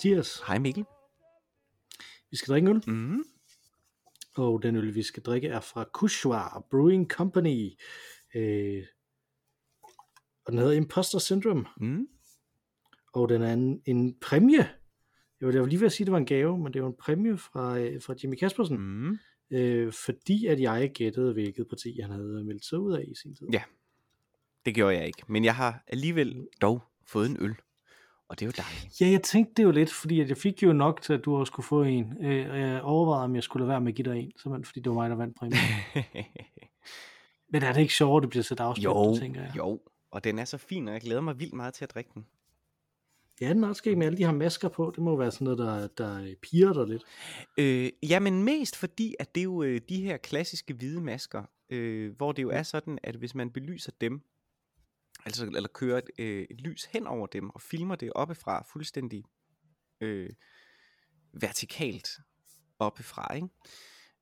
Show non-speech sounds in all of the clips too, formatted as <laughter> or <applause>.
Mathias. Hej Mikkel. Vi skal drikke en øl, Mm. og den øl, vi skal drikke, er fra Kushwa Brewing Company. Øh, og den hedder Imposter Syndrome, Mm. og den er en, en præmie. Jeg var, jeg var lige ved at sige, at det var en gave, men det var en præmie fra, øh, fra Jimmy Kaspersen, Mm. øh, fordi at jeg gættede, hvilket parti han havde meldt sig ud af i sin tid. Ja. Det gjorde jeg ikke, men jeg har alligevel dog fået en øl. Og det er jo dejligt. Ja, jeg tænkte det jo lidt, fordi at jeg fik jo nok til, at du også skulle få en. Øh, jeg overvejede, om jeg skulle lade være med at give dig en, simpelthen fordi det var mig, der vandt præmien. <laughs> Men er det ikke sjovt, at det bliver afspændt, jo, tænker jeg? jo. Og den er så fin, og jeg glæder mig vildt meget til at drikke den. Ja, den er også skæg med alle de her masker på. Det må være sådan noget, der, der piger dig lidt. Øh, jamen mest fordi, at det er jo øh, de her klassiske hvide masker, øh, hvor det jo er sådan, at hvis man belyser dem, altså eller kører et, øh, et lys hen over dem, og filmer det oppefra fuldstændig øh, vertikalt oppefra, ikke?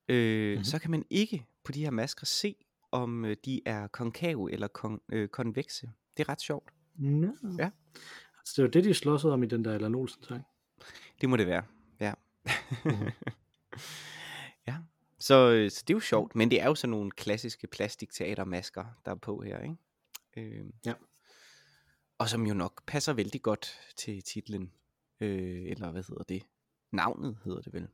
Øh, Mhm. mm-hmm. så kan man ikke på de her masker se, om øh, de er konkave eller kon- øh, konvekse. Det er ret sjovt. Ja. Ja. Altså, det var det, de slåsede om i den der Allan Olsen sang. Det må det være, ja. Mhm. <laughs> ja, så, øh, så det er jo sjovt, men det er jo sådan nogle klassiske plastikteatermasker, der er på her, ikke? Øh, Ja. Og som jo nok passer vældig godt til titlen, øh, eller hvad hedder det? Navnet hedder det vel.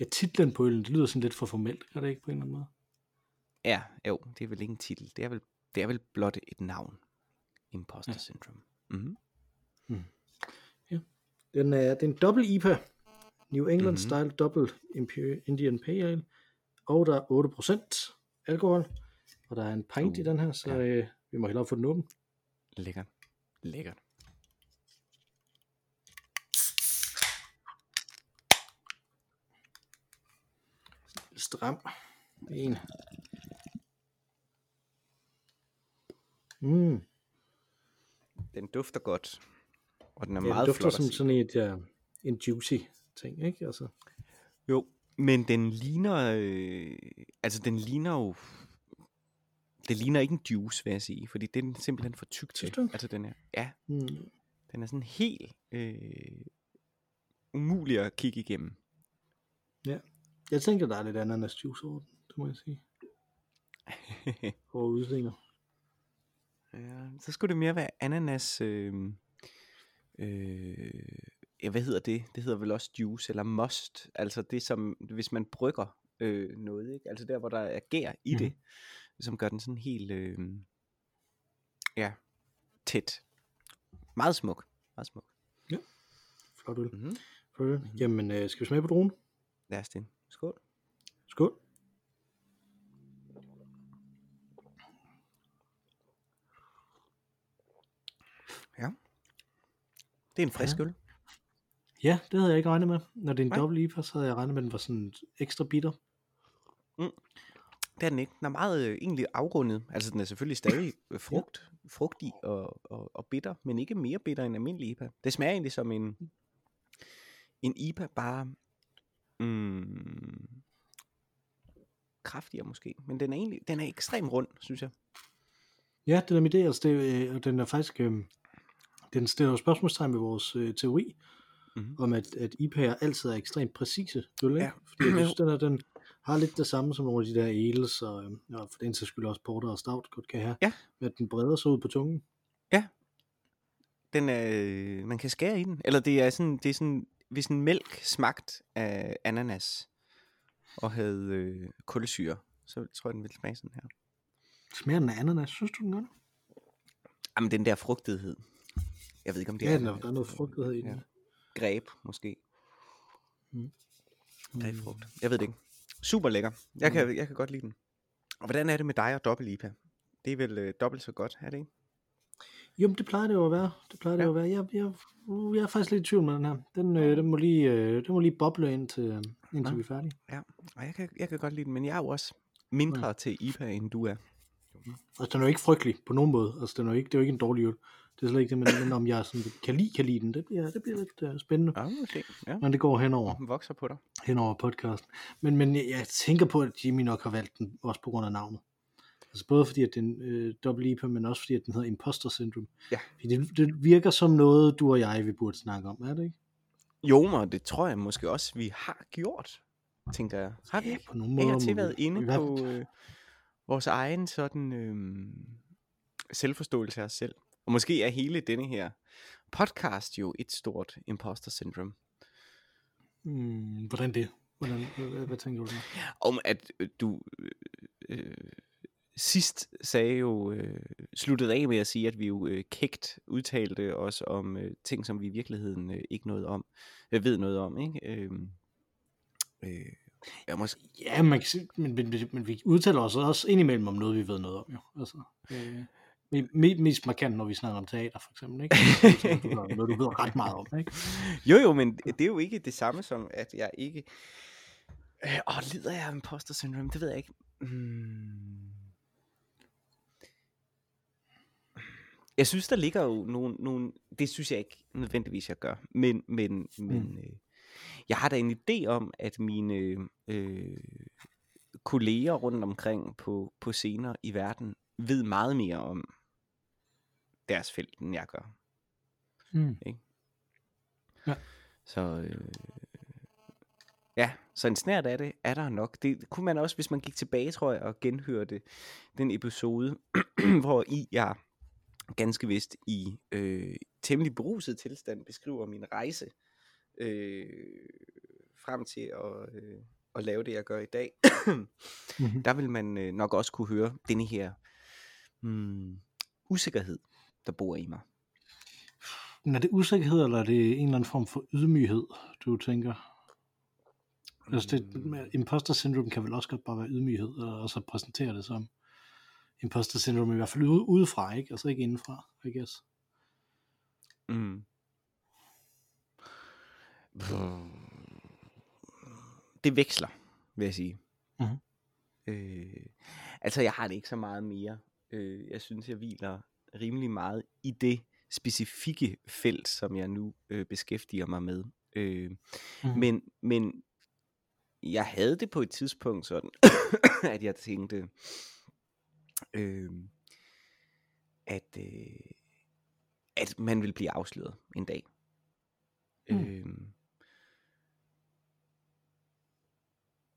Ja, titlen på øllen, det lyder sådan lidt for formelt, gør det ikke på en eller anden måde? Ja, jo, det er vel ikke en titel. Det er vel, det er vel blot et navn. Imposter Ja. ja. Syndrome. Mm-hmm. Den er, det er en dobbelt IPA. New England Mhm. Style Double Imperial Indian Pale Ale. Og der er 8% alkohol. Og der er en pint Uh, i den her, så ja. øh, vi må hellere få den åben. Lækkert. Lækkert. Stram. En. Mm. Den dufter godt. Og den er Ja, meget dufter flot som sådan et, ja, en juicy ting, ikke? Altså, Jo, men den ligner, øh, altså den ligner jo, det ligner ikke en juice, vil jeg sige, fordi den er simpelthen for tyk til. Altså den er, ja, mm. den er sådan helt øh, umulig at kigge igennem. Jeg tænker, der er lidt ananas juice over den, det må jeg sige. <laughs> Over udstillinger. ja, så skulle det mere være ananas, øh, øh, ja, hvad hedder det? Det hedder vel også juice, eller must, altså det som, hvis man brygger øh, noget, ikke? altså der, hvor der er gær i Mhm. det, som gør den sådan helt, øh, ja, tæt. Meget smuk, meget smuk. Flot øl. Mm-hmm. Flot øl. Jamen, øh, skal vi smage på druen? Lad os det. Skål. Skål. Det er en frisk Ja. øl. Ja, det havde jeg ikke regnet med. Når det er en Nej. dobbelt IPA, så havde jeg regnet med, at den var sådan ekstra bitter. Det er den ikke. Den er meget øh, egentlig afrundet. Altså den er selvfølgelig stadig øh, frugt, frugtig og, og, og bitter, men ikke mere bitter end almindelig IPA. Det smager egentlig som en, en IPA, bare mm, kraftigere måske. Men den er egentlig den er ekstremt rund, synes jeg. Ja, det er mit idé, altså det, øh, og den er faktisk, øh, den stiller spørgsmålstegn ved vores øh, teori, Mhm. om at, at IPA'er altid er ekstremt præcise ikke? Ja. Fordi jeg <clears throat> synes, den, er, den har lidt det samme som nogle af de der ales, og, øh, og for den sags skyld også porter og stout godt kan have, Ja. med at den breder sig ud på tungen. Den er, øh, man kan skære i den. Eller det er sådan, det er sådan, hvis en mælk smagt af ananas og havde øh, kulsyre, så tror jeg, den ville smage sådan her. Smager den af ananas, synes du den gør det? Jamen, den der frugtighed. Jeg ved ikke, om det Ja, er er, der er noget frugtighed i den. Ja. greb, måske. Mm. Grebfrugt. Jeg ved det ikke. Super lækker. Jeg kan, jeg kan godt lide den. Og hvordan er det med dig og dobbelt IPA? Det er vel øh, dobbelt så godt, er det ikke? Jo, det plejer det jo at være. Det plejer det Ja. jo at være. Jeg, jeg, jeg er faktisk lidt i tvivl med den her. Den, øh, den, må, lige, øh, den må lige boble indtil, øh, indtil Ja. vi er færdige. Ja. Og jeg kan, jeg kan godt lide den, men jeg er jo også mindre til IPA, end du er. Altså, den er jo ikke frygtelig på nogen måde. Altså, den er jo ikke, det er jo ikke en dårlig øl. Det er slet ikke det, men, men om jeg sådan kan lide, kan lide den, det bliver, det bliver lidt uh, spændende, Ja, måske. Ja. når det går henover, Den vokser på dig. henover podcasten. Men, men jeg, jeg tænker på, at Jimmy nok har valgt den, også på grund af navnet. Altså både fordi, at den øh, dobbelt IPA, men også fordi, at den hedder imposter syndrome. Ja. Fordi det, det virker som noget, du og jeg, vi burde snakke om, er det ikke? Jo, men det tror jeg måske også, vi har gjort, tænker jeg. Har vi Ja, på nogle Jeg måder. til været inde på øh, vores egen sådan øh, selvforståelse af os selv. Og måske er hele denne her podcast jo et stort imposter syndrome. Mm, hvordan det? Hvordan, hvad, hvad tænker du der? Om at øh, du øh, øh, sidst sagde jo, øh, sluttede af med at sige, at vi jo øh, kægt udtalte os om øh, ting, som vi i virkeligheden øh, ikke noget om, øh, ved noget om, ikke? Øh, øh, ja, måske, Ja, man kan, sige- men, men, men, men vi udtaler os også indimellem om noget, vi ved noget om. Jo. Altså, øh, mest markant, når vi snakker om teater, for eksempel. Ikke? <laughs> Du ved- noget, du ved ret meget om. Ikke? Jo jo, men det er jo ikke det samme som, at jeg ikke... Øh, åh, lider jeg af imposter syndrome? Det ved jeg ikke. Hmm. Jeg synes, der ligger jo nogle, nogle... Det synes jeg ikke nødvendigvis, jeg gør. Men, men, men øh, jeg har da en idé om, at mine øh, kolleger rundt omkring på, på scener i verden ved meget mere om deres felt, end jeg gør. Mm. Så øh, ja, så en snært af det er der nok. Det kunne man også, hvis man gik tilbage, tror jeg, og genhørte den episode, <clears throat> hvor i jeg ganske vist i øh, temmelig beruset tilstand beskriver min rejse øh, frem til at, øh, at lave det, jeg gør i dag. Mhm. Der vil man øh, nok også kunne høre denne her mm, usikkerhed, der bor i mig. Men er det usikkerhed, eller er det en eller anden form for ydmyghed, du tænker? Altså det, med imposter syndrome kan vel også godt bare være ydmyghed, og så præsentere det som imposter syndrome, i hvert fald ude, udefra, ikke? Altså ikke indenfra, I guess. Mm. Det veksler, vil jeg sige. Mhm. Øh, altså, jeg har det ikke så meget mere. Øh, jeg synes, jeg hviler rimelig meget i det specifikke felt, som jeg nu øh, beskæftiger mig med. Øh, Mhm. men, men jeg havde det på et tidspunkt sådan, <coughs> at jeg tænkte, øh, at, øh, at man vil blive afsløret en dag. Mm. Øh,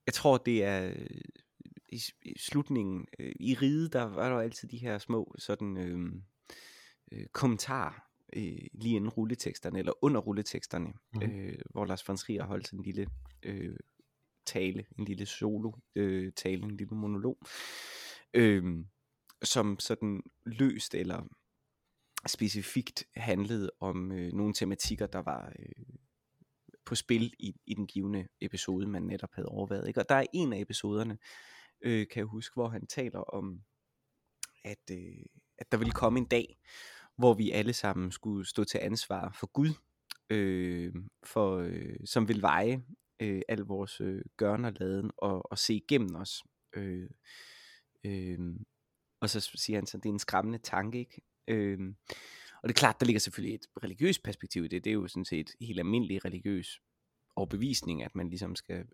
jeg tror, det er i, i slutningen. Øh, I ride, der var der altid de her små sådan øh, øh, kommentarer øh, lige inden rulleteksterne, eller under rulleteksterne, Mhm. øh, hvor Lars von Trier holdt sådan en lille øh, tale, en lille solo øh, tale, en lille monolog, øh, som sådan løst eller specifikt handlede om øh, nogle tematikker, der var øh, på spil i, i den givende episode, man netop havde overvejet. Ikke? Og der er en af episoderne, øh, kan jeg huske, hvor han taler om, at, øh, at der ville komme en dag, hvor vi alle sammen skulle stå til ansvar for Gud, øh, for, øh, som vil veje øh, al vores øh, gørn og laden og, og se igennem os. Øh, øh, og så siger han så, det er en skræmmende tanke, ikke? Øh, og det er klart, der ligger selvfølgelig et religiøst perspektiv i det. Det er jo sådan set helt almindelig religiøs overbevisning, at man ligesom skal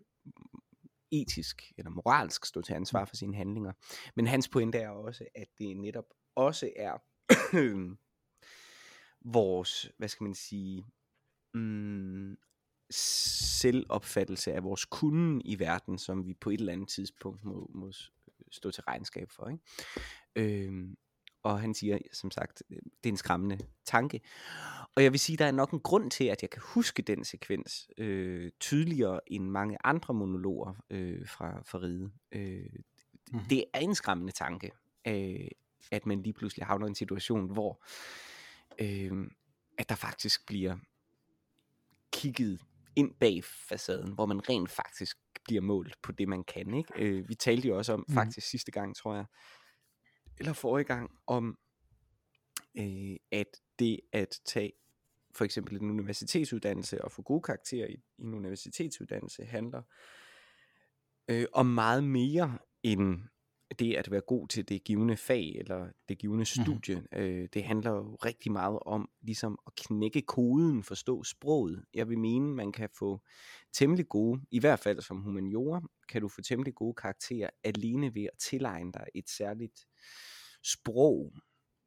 etisk eller moralsk stå til ansvar for sine handlinger. Men hans pointe er også, at det netop også er <clears throat> vores, hvad skal man sige, mm, selvopfattelse af vores kunden i verden, som vi på et eller andet tidspunkt må, må stå til regnskab for. Ikke? Øhm, og han siger, som sagt, øh, det er en skræmmende tanke. Og jeg vil sige, der er nok en grund til, at jeg kan huske den sekvens øh, tydeligere end mange andre monologer øh, fra, fra ride. Øh, Mhm. Det er en skræmmende tanke, øh, at man lige pludselig havner i en situation, hvor øh, at der faktisk bliver kigget ind bag facaden, hvor man rent faktisk bliver målt på det, man kan. Ikke? Øh, vi talte jo også om, Mhm. faktisk sidste gang, tror jeg, eller forrige gang, om øh, at det at tage for eksempel en universitetsuddannelse og få gode karakterer i, i en universitetsuddannelse handler øh, om meget mere end det at være god til det givende fag eller det givende studie. Mm-hmm. Øh, det handler jo rigtig meget om ligesom at knække koden, forstå sproget. Jeg vil mene, man kan få temmelig gode, i hvert fald som humaniora, kan du få temmelig gode karakterer alene ved at tilegne dig et særligt sprog,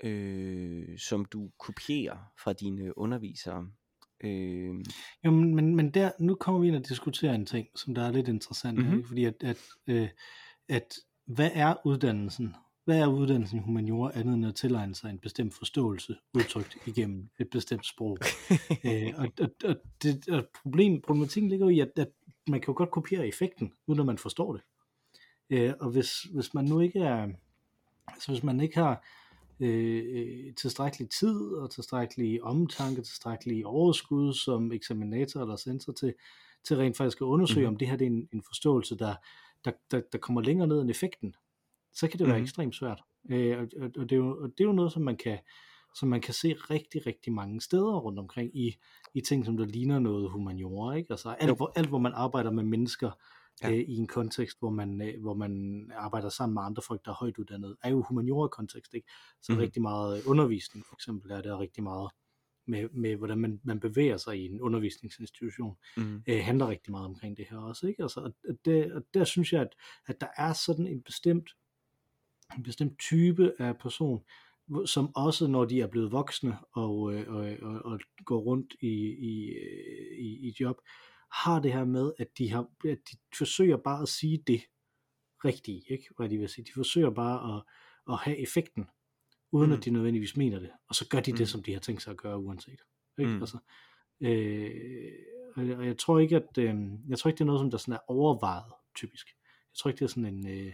øh, som du kopierer fra dine undervisere. Øh, Jamen, men, men der, nu kommer vi ind og diskuterer en ting, som der er lidt interessant, Mhm. mm-hmm. ikke? fordi at, at, øh, at hvad er uddannelsen? Hvad er uddannelsen i humaniora andet end at tilegne sig en bestemt forståelse, udtrykt igennem et bestemt sprog? <laughs> øh, og, og, og, det, og problem, problematikken ligger jo i, at, at man kan jo godt kopiere effekten, uden at man forstår det. Øh, og hvis, hvis man nu ikke er, altså hvis man ikke har øh, tilstrækkelig tid og tilstrækkelig omtanke, tilstrækkelig overskud som eksaminator eller censor til, til rent faktisk at undersøge, mm-hmm. om det her det er en, en forståelse, der, der, der, der kommer længere ned end effekten, så kan det være Mhm. ekstremt svært. Øh, og, og, og, det er jo, og det er jo noget, som man kan som man kan se rigtig, rigtig mange steder rundt omkring i, i ting, som der ligner noget humaniora, ikke? Altså alt, hvor, alt, hvor man arbejder med mennesker Ja. øh, i en kontekst, hvor man, øh, hvor man arbejder sammen med andre folk, der er højt uddannet, er jo humaniora-kontekst, ikke? Så Mhm. mm. rigtig meget undervisning, for eksempel, er der rigtig meget med, med hvordan man, man bevæger sig i en undervisningsinstitution, mm, øh, handler rigtig meget omkring det her også, ikke? Altså, og, det, og der synes jeg, at, at der er sådan en bestemt, en bestemt type af person, som også når de er blevet voksne og, øh, og, og, og går rundt i, i, øh, i, i job, har det her med, at de, har, at de forsøger bare at sige det rigtige, ikke? hvad de vil sige. De forsøger bare at, at have effekten, uden Mm. at de nødvendigvis mener det, og så gør de Mm. det, som de har tænkt sig at gøre uanset. Ikke? Mm. Altså, øh, og jeg, tror ikke, at øh, jeg tror ikke, det er noget, som der sådan er overvejet, typisk. Jeg tror ikke, det er sådan en, øh,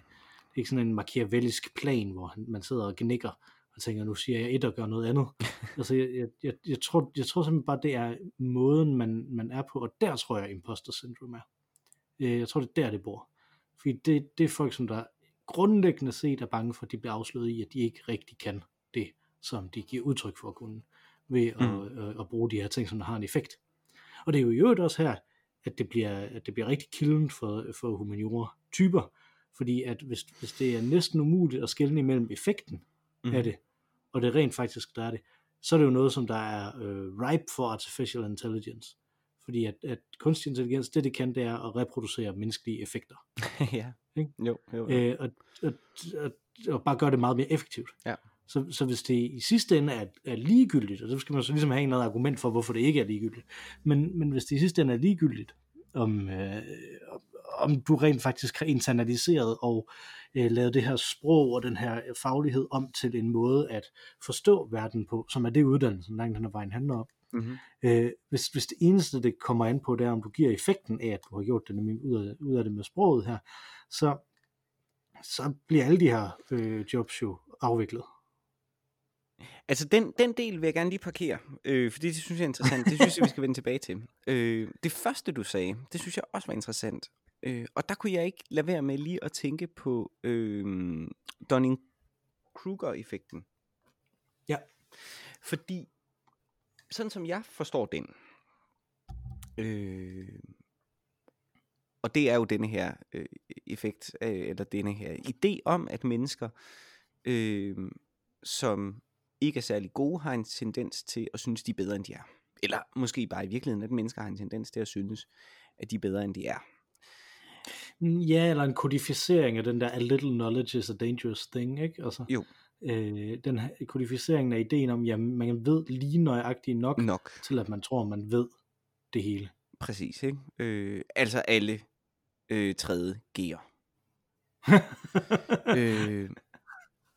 ikke sådan en machiavellisk plan, hvor man sidder og gnikker og tænker, nu siger jeg et og gør noget andet. <laughs> altså, jeg, jeg, jeg, jeg, tror, jeg tror simpelthen bare, det er måden, man, man er på, og der tror jeg, imposter syndrome er. Øh, jeg tror, det er der, det bor. Fordi det, det er folk, som der grundlæggende set er bange for, at de bliver afsløret i, at de ikke rigtig kan det, som de giver udtryk for at kunne, ved at, Mm. at, at bruge de her ting, som der har en effekt. Og det er jo i øvrigt også her, at det bliver, at det bliver rigtig kilden for, for humaniora-typer, fordi at hvis, hvis det er næsten umuligt at skelne imellem effekten mm, af det, og det rent faktisk der er det, så er det jo noget, som der er øh, ripe for artificial intelligence. Fordi at, at kunstig intelligens, det det kan, det er at reproducere menneskelige effekter. <laughs> ja. Ikke? Jo, jo, jo. Øh, og, og, og, og bare gøre det meget mere effektivt. Ja. Så, så hvis det i sidste ende er, er ligegyldigt, og så skal man så ligesom have en eller anden argument for, hvorfor det ikke er ligegyldigt, men, men hvis det i sidste ende er ligegyldigt, om, øh, om- om du rent faktisk har internaliseret og øh, lavet det her sprog og den her faglighed om til en måde at forstå verden på, som er det uddannelsen langt hen ad vejen handler om. Mm-hmm. Øh, hvis, hvis det eneste, det kommer an på, det er, om du giver effekten af, at du har gjort det nemlig ud af, ud af det med sproget her, så, så bliver alle de her øh, jobs jo afviklet. Altså, den, den del vil jeg gerne lige parkere, øh, fordi det synes jeg er interessant. Det synes jeg, vi skal vende tilbage til. Øh, det første, du sagde, det synes jeg også var interessant. Øh, og der kunne jeg ikke lade være med lige at tænke på øh, Dunning-Kruger-effekten. Ja. Fordi, sådan som jeg forstår den, øh, og det er jo denne her øh, effekt, øh, eller denne her idé om, at mennesker, øh, som ikke er særlig gode, har en tendens til at synes, de er bedre, end de er. Eller måske bare i virkeligheden, at mennesker har en tendens til at synes, at de er bedre, end de er. Mm, Ja, eller en kodificering af den der, a little knowledge is a dangerous thing, ikke? Altså, Jo. Øh, den her kodificeringen af ideen om, at man ved lige nøjagtigt nok, Nok, til at man tror, man ved det hele. præcis. Ikke? Øh, altså alle øh, tredje G'er. <laughs> øh,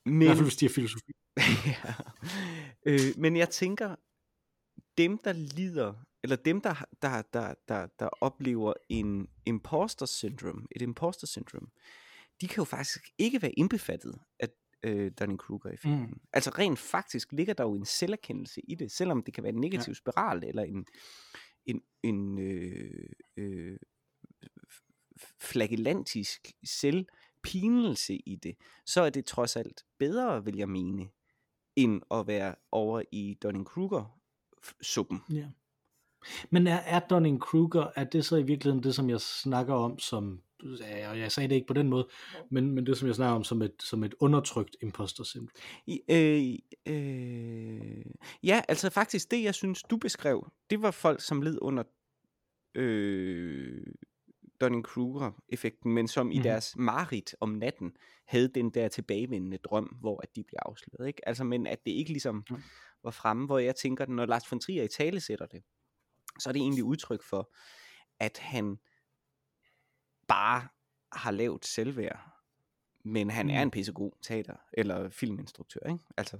men, hvis de er filosofi. <laughs> ja. øh, men jeg tænker, dem der lider, eller dem der, der, der, der, der oplever en imposter syndrome, et imposter syndrome, de kan jo faktisk ikke være indbefattet af øh, Dunning-Kruger-effekten. Mm. Altså rent faktisk ligger der jo en selverkendelse i det, selvom det kan være en negativ ja. spiral, eller en, en, en øh, øh, flagellantisk selvpinelse i det, så er det trods alt bedre, vil jeg mene, end at være over i Dunning-Kruger-suppen. Ja. Men er, er Dunning-Kruger, er det så i virkeligheden det, som jeg snakker om som, og jeg sagde det ikke på den måde, men, men det, som jeg snakker om som et, som et undertrykt imposter syndrom? I, øh, øh, ja, altså faktisk det, jeg synes, du beskrev, det var folk, som led under øh, Dunning-Kruger-effekten, men som mm. i Mhm. deres marit om natten havde den der tilbagevendende drøm, hvor at de bliver afsløret. Ikke? Altså, men at det ikke ligesom Mm. var fremme, hvor jeg tænker, når Lars von Trier i tale sætter det, så er det egentlig udtryk for, at han bare har lavet selvværd, men han er Mm. en pissegod teater- eller filminstruktør, ikke? Altså,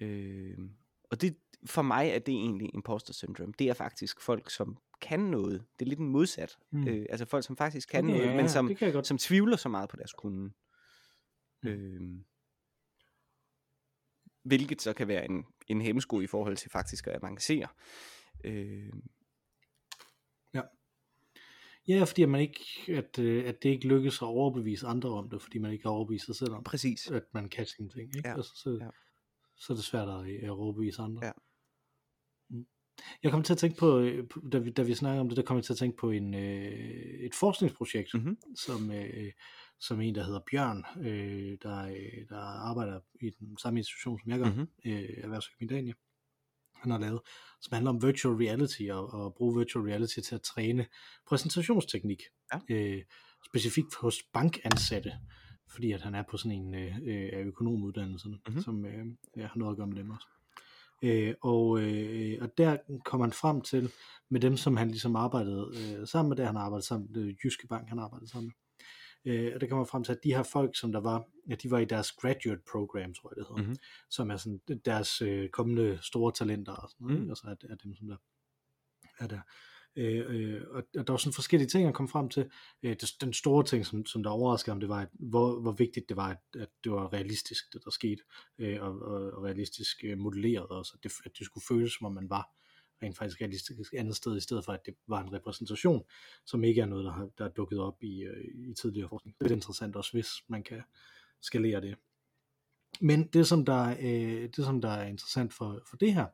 øh, og det, for mig er det egentlig imposter syndrome. Det er faktisk folk, som kan noget. Det er lidt en modsat. Mm. Øh, altså folk, som faktisk kan Okay, noget, ja, men ja, som, som tvivler så meget på deres kunde. Mm. Øh, hvilket så kan være en, en hemmesko i forhold til faktisk at avancere. Øh, Ja, fordi at man ikke, at, øh, at det ikke lykkes at overbevise andre om det, fordi man ikke har overbevist sig selv om, præcis. at man kan sine ting. Ikke? Ja, Altså, så, ja. så er det svært at, at overbevise andre. Ja. Jeg kom til at tænke på, øh, på- da vi, da vi snakkede om det, der kom jeg til at tænke på en, øh, et forskningsprojekt, Mhm. som, øh, som en, der hedder Bjørn, øh, der, øh, der arbejder i den samme institution, som jeg gør, Mhm. øh, Erhvervsakademie han har lavet, som handler om virtual reality og, og bruge virtual reality til at træne præsentationsteknik. Ja. Øh, specifikt hos bankansatte, fordi at han er på sådan en øh, øh, af økonomuddannelserne, Mhm. mm-hmm. som øh, ja, har noget at gøre med dem også. Øh, og, øh, og der kom han frem til, med dem, som han ligesom arbejdede øh, sammen med, der han arbejdede sammen med, Jyske Bank, han arbejdede sammen med, Øh, og der kommer frem til, at de her folk, som der var, ja, de var i deres graduate program, tror jeg det hedder, Mhm. som er sådan deres øh, kommende store talenter og sådan noget, Mm. mm. altså er, er dem, som der er der. Øh, øh, og, og der var sådan forskellige ting, at komme frem til. Øh, det, den store ting, som, som der overraskede ham, det var, at, hvor, hvor vigtigt det var, at, at det var realistisk, det der skete, øh, og, og, og realistisk øh, modelleret også, at det, at det skulle føles, som om man var rent faktisk realistisk et andet sted, i stedet for, at det var en repræsentation, som ikke er noget, der, har, der er dukket op i, øh, i tidligere forskning. Det er interessant også, hvis man kan skalere det. Men det, som der, øh, det, som der er interessant for, for det her,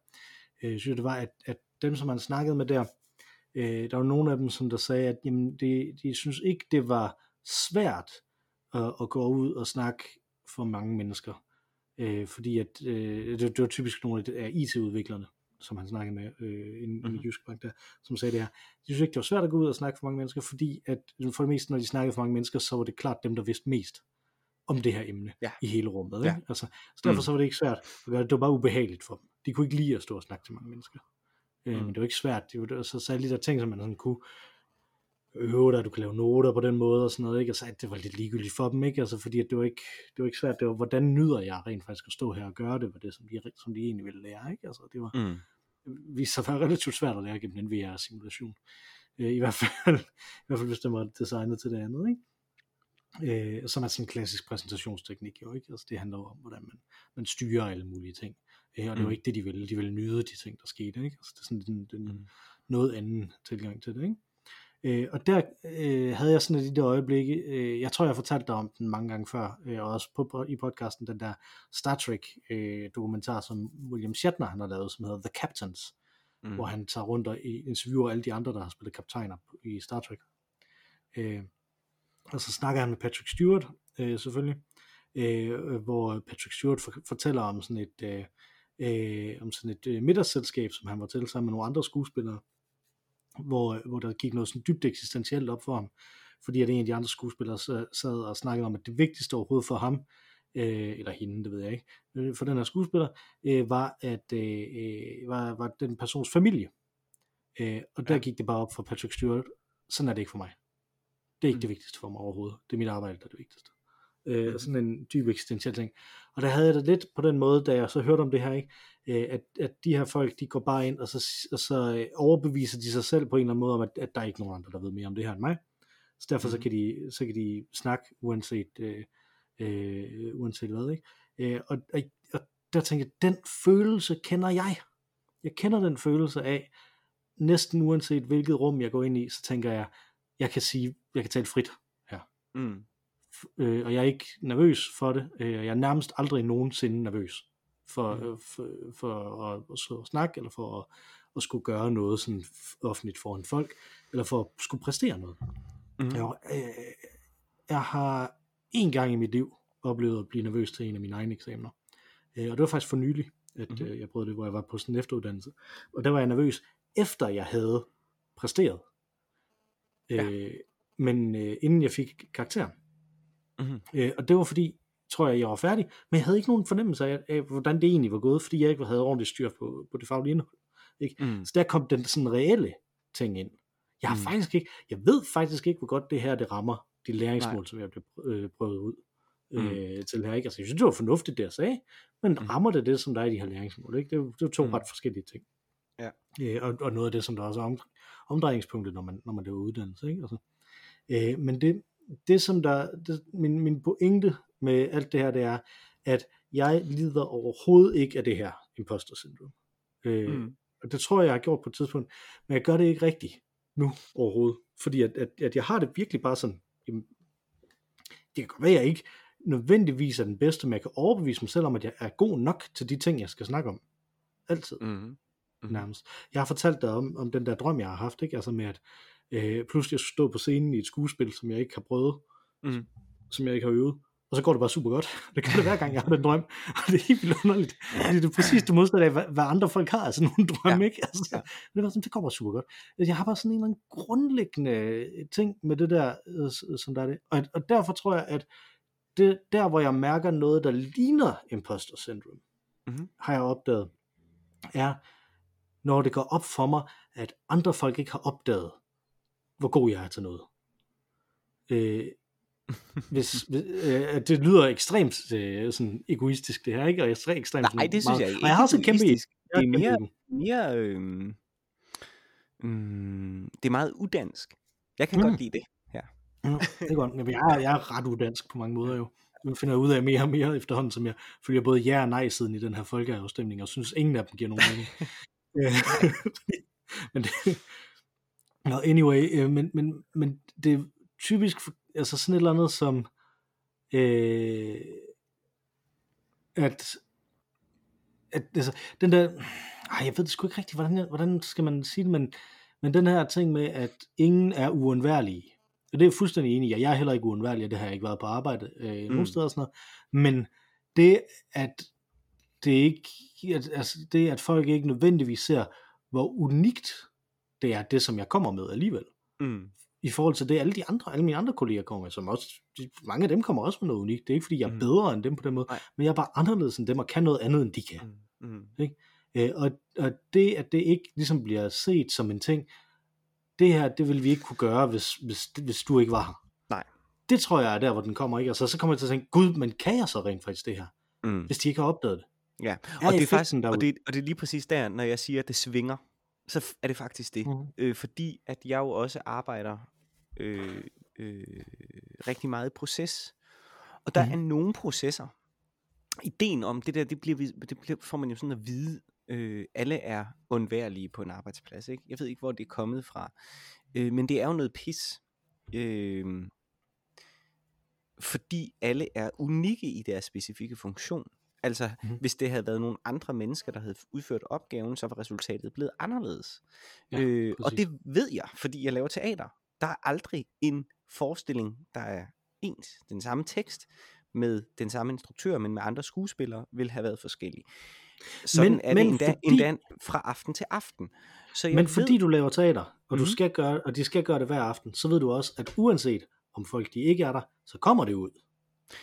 øh, synes jeg, det var, at, at dem, som man snakkede med der, øh, der var nogle af dem, som der sagde, at jamen, de, de synes ikke, det var svært at, at gå ud og snakke for mange mennesker. Øh, fordi at, øh, det, det var typisk nogle af IT-udviklerne, som han snakkede med øh, inde mm-hmm. i Mhm. Jysk Bank der, som sagde det her. De synes ikke, det var svært at gå ud og snakke for mange mennesker, fordi at for det meste, når de snakkede for mange mennesker, så var det klart dem, der vidste mest om det her emne Ja. i hele rummet. Ja. Ikke? Altså, så derfor Mm. så var det ikke svært at gøre det. Det var bare ubehageligt for dem. De kunne ikke lide at stå og snakke til mange mennesker. Øh, Mm. Men det var ikke svært. Det det var så særligt der ting, som man sådan kunne øve dig, du kan lave noter på den måde og sådan noget, ikke? Og så at det var lidt ligegyldigt for dem, ikke? Altså fordi at det var ikke, det var ikke svært, det var, hvordan nyder jeg rent faktisk at stå her og gøre det, var det, som de, som de egentlig ville lære, ikke? Altså det var, Mm. viste sig være relativt svært at lære gennem en VR-simulation. Øh, I hvert fald, <laughs> i hvert fald hvis det var designet til det andet, ikke? Øh, som er sådan en klassisk præsentationsteknik jo, ikke? Altså det handler jo om, hvordan man, man styrer alle mulige ting. Øh, og det var Mm. ikke det, de ville. De ville nyde de ting, der skete, ikke? Altså det er sådan den, den Mm. noget anden tilgang til det, ikke? Øh, og der øh, havde jeg sådan et i det øjeblikke, øh, jeg tror jeg har fortalt dig om den mange gange før, øh, og også på, i podcasten, den der Star Trek øh, dokumentar, som William Shatner han har lavet, som hedder The Captains, Mm. hvor han tager rundt og interviewer alle de andre, der har spillet kaptajner i Star Trek. Øh, og så snakker han med Patrick Stewart, øh, selvfølgelig, øh, hvor Patrick Stewart for, fortæller om sådan et, øh, øh, om sådan et øh, middagsselskab, som han var til sammen med nogle andre skuespillere, hvor, hvor der gik noget sådan dybt eksistentielt op for ham, fordi at en af de andre skuespillere sad sad og snakkede om, at det vigtigste overhovedet for ham, øh, eller hende, det ved jeg ikke, øh, for den her skuespiller, øh, var, at øh, øh, var, var den persons familie. Øh, og der Ja. gik det bare op for Patrick Stewart, sådan er det ikke for mig. Det er ikke Mm. det vigtigste for mig overhovedet. Det er mit arbejde, der er det vigtigste. Øh, Mhm. Sådan en dyb eksistentiel ting. Og der havde jeg det lidt på den måde, da jeg så hørte om det her, ikke? Øh, at, at de her folk, de går bare ind, og så, og så øh, overbeviser de sig selv på en eller anden måde om, at, at der er ikke nogen andre, der ved mere om det her end mig. Så derfor så Mhm. kan de, så kan de snakke uanset, øh, øh, uanset hvad. Ikke? Øh, og, og, og der tænker jeg, den følelse kender jeg. Jeg kender den følelse af, næsten uanset hvilket rum jeg går ind i, så tænker jeg, jeg kan sige, jeg kan tale frit her. Mm. Øh, og jeg er ikke nervøs for det. Øh, jeg er nærmest aldrig nogensinde nervøs for, Mm. øh, for, for at, at, og snakke, eller for at, at skulle gøre noget sådan offentligt foran folk, eller for at skulle præstere noget. Mm. Jeg, øh, jeg har en gang i mit liv oplevet at blive nervøs til en af mine egne eksamener. Øh, og det var faktisk for nylig, at mm-hmm. øh, jeg prøvede det, hvor jeg var på sådan en efteruddannelse. Og der var jeg nervøs, efter jeg havde præsteret. Ja. Øh, men øh, inden jeg fik karakteren. Mhm. Øh, og det var fordi, tror jeg, jeg var færdig, men jeg havde ikke nogen fornemmelse af, af hvordan det egentlig var gået, fordi jeg ikke havde ordentligt styr på, på det faglige indhold. Ikke? Mm. Så der kom den sådan reelle ting ind. Jeg har Mm. faktisk ikke, jeg ved faktisk ikke, hvor godt det her det rammer de læringsmål, Nej. som jeg blev øh, prøvet ud Mm. øh, til her. Ikke? Altså, jeg synes, det var fornuftigt, det jeg sagde, men Mm. rammer det det, som der er i de her læringsmål? Ikke? Det, er det er to mm. ret forskellige ting. Ja. Øh, og, og noget af det, som der også er om, omdrejningspunktet, når man, når man laver uddannelse. Ikke? Altså, øh, men det, det som der, det, min, min pointe med alt det her, det er, at jeg lider overhovedet ikke af det her imposter syndrom. Øh, Mm. og det tror jeg, jeg har gjort på et tidspunkt, men jeg gør det ikke rigtigt nu overhovedet, fordi at, at, at jeg har det virkelig bare sådan, jamen, det kan godt være, jeg ikke nødvendigvis er den bedste, men jeg kan overbevise mig selv om, at jeg er god nok til de ting, jeg skal snakke om. Altid, Mm. Mhm. nærmest. Jeg har fortalt dig om, om den der drøm, jeg har haft, ikke? Altså med, at øh, pludselig jeg stå på scenen i et skuespil, som jeg ikke har prøvet, Mm. som jeg ikke har øvet, og så går det bare super godt. <laughs> Det gør det hver gang, jeg har den drøm. <laughs> Og det er helt vildt underligt. Det er præcis det modsatte af, hvad, hvad andre folk har sådan nogle drømme, Ja. ikke? Altså, Ja. det, var sådan, det går bare super godt. Jeg har bare sådan en eller anden grundlæggende ting med det der, øh, som der er det. Og, og derfor tror jeg, at det, der, hvor jeg mærker noget, der ligner imposter syndrome, Mhm. har jeg opdaget, er, når det går op for mig, at andre folk ikke har opdaget, hvor god jeg er til noget. Øh, hvis, <laughs> øh, det lyder ekstremt øh, sådan egoistisk det her, ikke? Og ekstremt, ekstremt Nej, sådan det synes meget, jeg ikke. Og jeg har også en kæmpe, jeg egoistisk. Det er mere, mere øhm, mm, det er meget udansk. Jeg kan Mm. godt lide det. Ja. Mm, det er godt. Men jeg er, jeg er ret udansk på mange måder jo. Det finder jeg ud af mere og mere efterhånden, som jeg følger både ja og nej siden i den her folkeafstemning, og synes ingen af dem giver nogen mening. <laughs> Øh, <laughs> men det, no, anyway, øh, men, men, men det er typisk altså sådan et eller andet som øh, at at altså, den der ej, jeg ved det sgu ikke rigtigt, hvordan, jeg- hvordan skal man sige det, men, men den her ting med, at ingen er uundværlige, og det er jeg fuldstændig enig i, og jeg er heller ikke uundværlig, og det har jeg ikke været på arbejde øh, mm. Mm. nogen steder og sådan noget, men det, at det ikke, at, altså det, at folk ikke nødvendigvis ser, hvor unikt det er, det som jeg kommer med alligevel, Mm. i forhold til det, alle de andre, alle mine andre kolleger kommer med, som også, de, mange af dem kommer også med noget unikt, det er ikke fordi, jeg er Mm. bedre end dem på den måde, Nej. men jeg er bare anderledes end dem, og kan noget andet, end de kan. Mm. Mm. Øh, og, og det, at det ikke ligesom bliver set som en ting, det her, det vil vi ikke kunne gøre, hvis, hvis, hvis du ikke var her. Nej. Det tror jeg er der, hvor den kommer, ikke? Og så, så kommer jeg til at tænke, gud, men kan jeg så rent faktisk det her, Mm. hvis de ikke har opdaget det? Ja, Er og det, er faktisk, og, det, og det er lige præcis der, når jeg siger, at det svinger, så er det faktisk det. Mhm. Øh, fordi at jeg jo også arbejder øh, øh, rigtig meget i proces. Og der Mhm. er nogle processer. Ideen om det der, det, bliver, det bliver, får man jo sådan at vide, øh, alle er undværlige på en arbejdsplads. Ikke? Jeg ved ikke, hvor det er kommet fra. Øh, men det er jo noget pis. Øh, fordi alle er unikke i deres specifikke funktion. Altså, Mhm. mm. hvis det havde været nogle andre mennesker, der havde udført opgaven, så var resultatet blevet anderledes. Ja, øh, og det ved jeg, fordi jeg laver teater. Der er aldrig en forestilling, der er ens. Den samme tekst med den samme instruktør, men med andre skuespillere, vil have været forskellige. Sådan Men- er men det endda, fordi- endda fra aften til aften. Så jeg Men ved, fordi du laver teater, og, du Mhm. skal gøre, og de skal gøre det hver aften, så ved du også, at uanset om folk de ikke er der, så kommer det ud.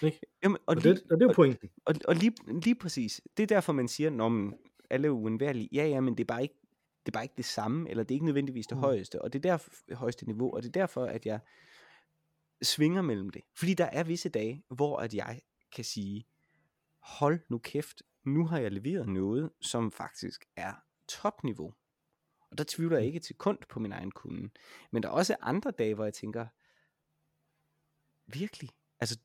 Ikke? jamen, og, Og, lige, det, og det er jo pointen. Og, og lige, lige præcis, det er derfor, man siger, når alle er uundværlige. Ja, ja, men det er bare ikke det, er bare ikke det samme, eller det er ikke nødvendigvis det Mm. højeste, og det er derfor højeste niveau, og det er derfor, at jeg svinger mellem det. Fordi der er visse dage, hvor at jeg kan sige, hold nu kæft, nu har jeg leveret noget, som faktisk er topniveau. Og der tvivler jeg ikke til kund på min egen kunde. Men der er også andre dage, hvor jeg tænker, virkelig, altså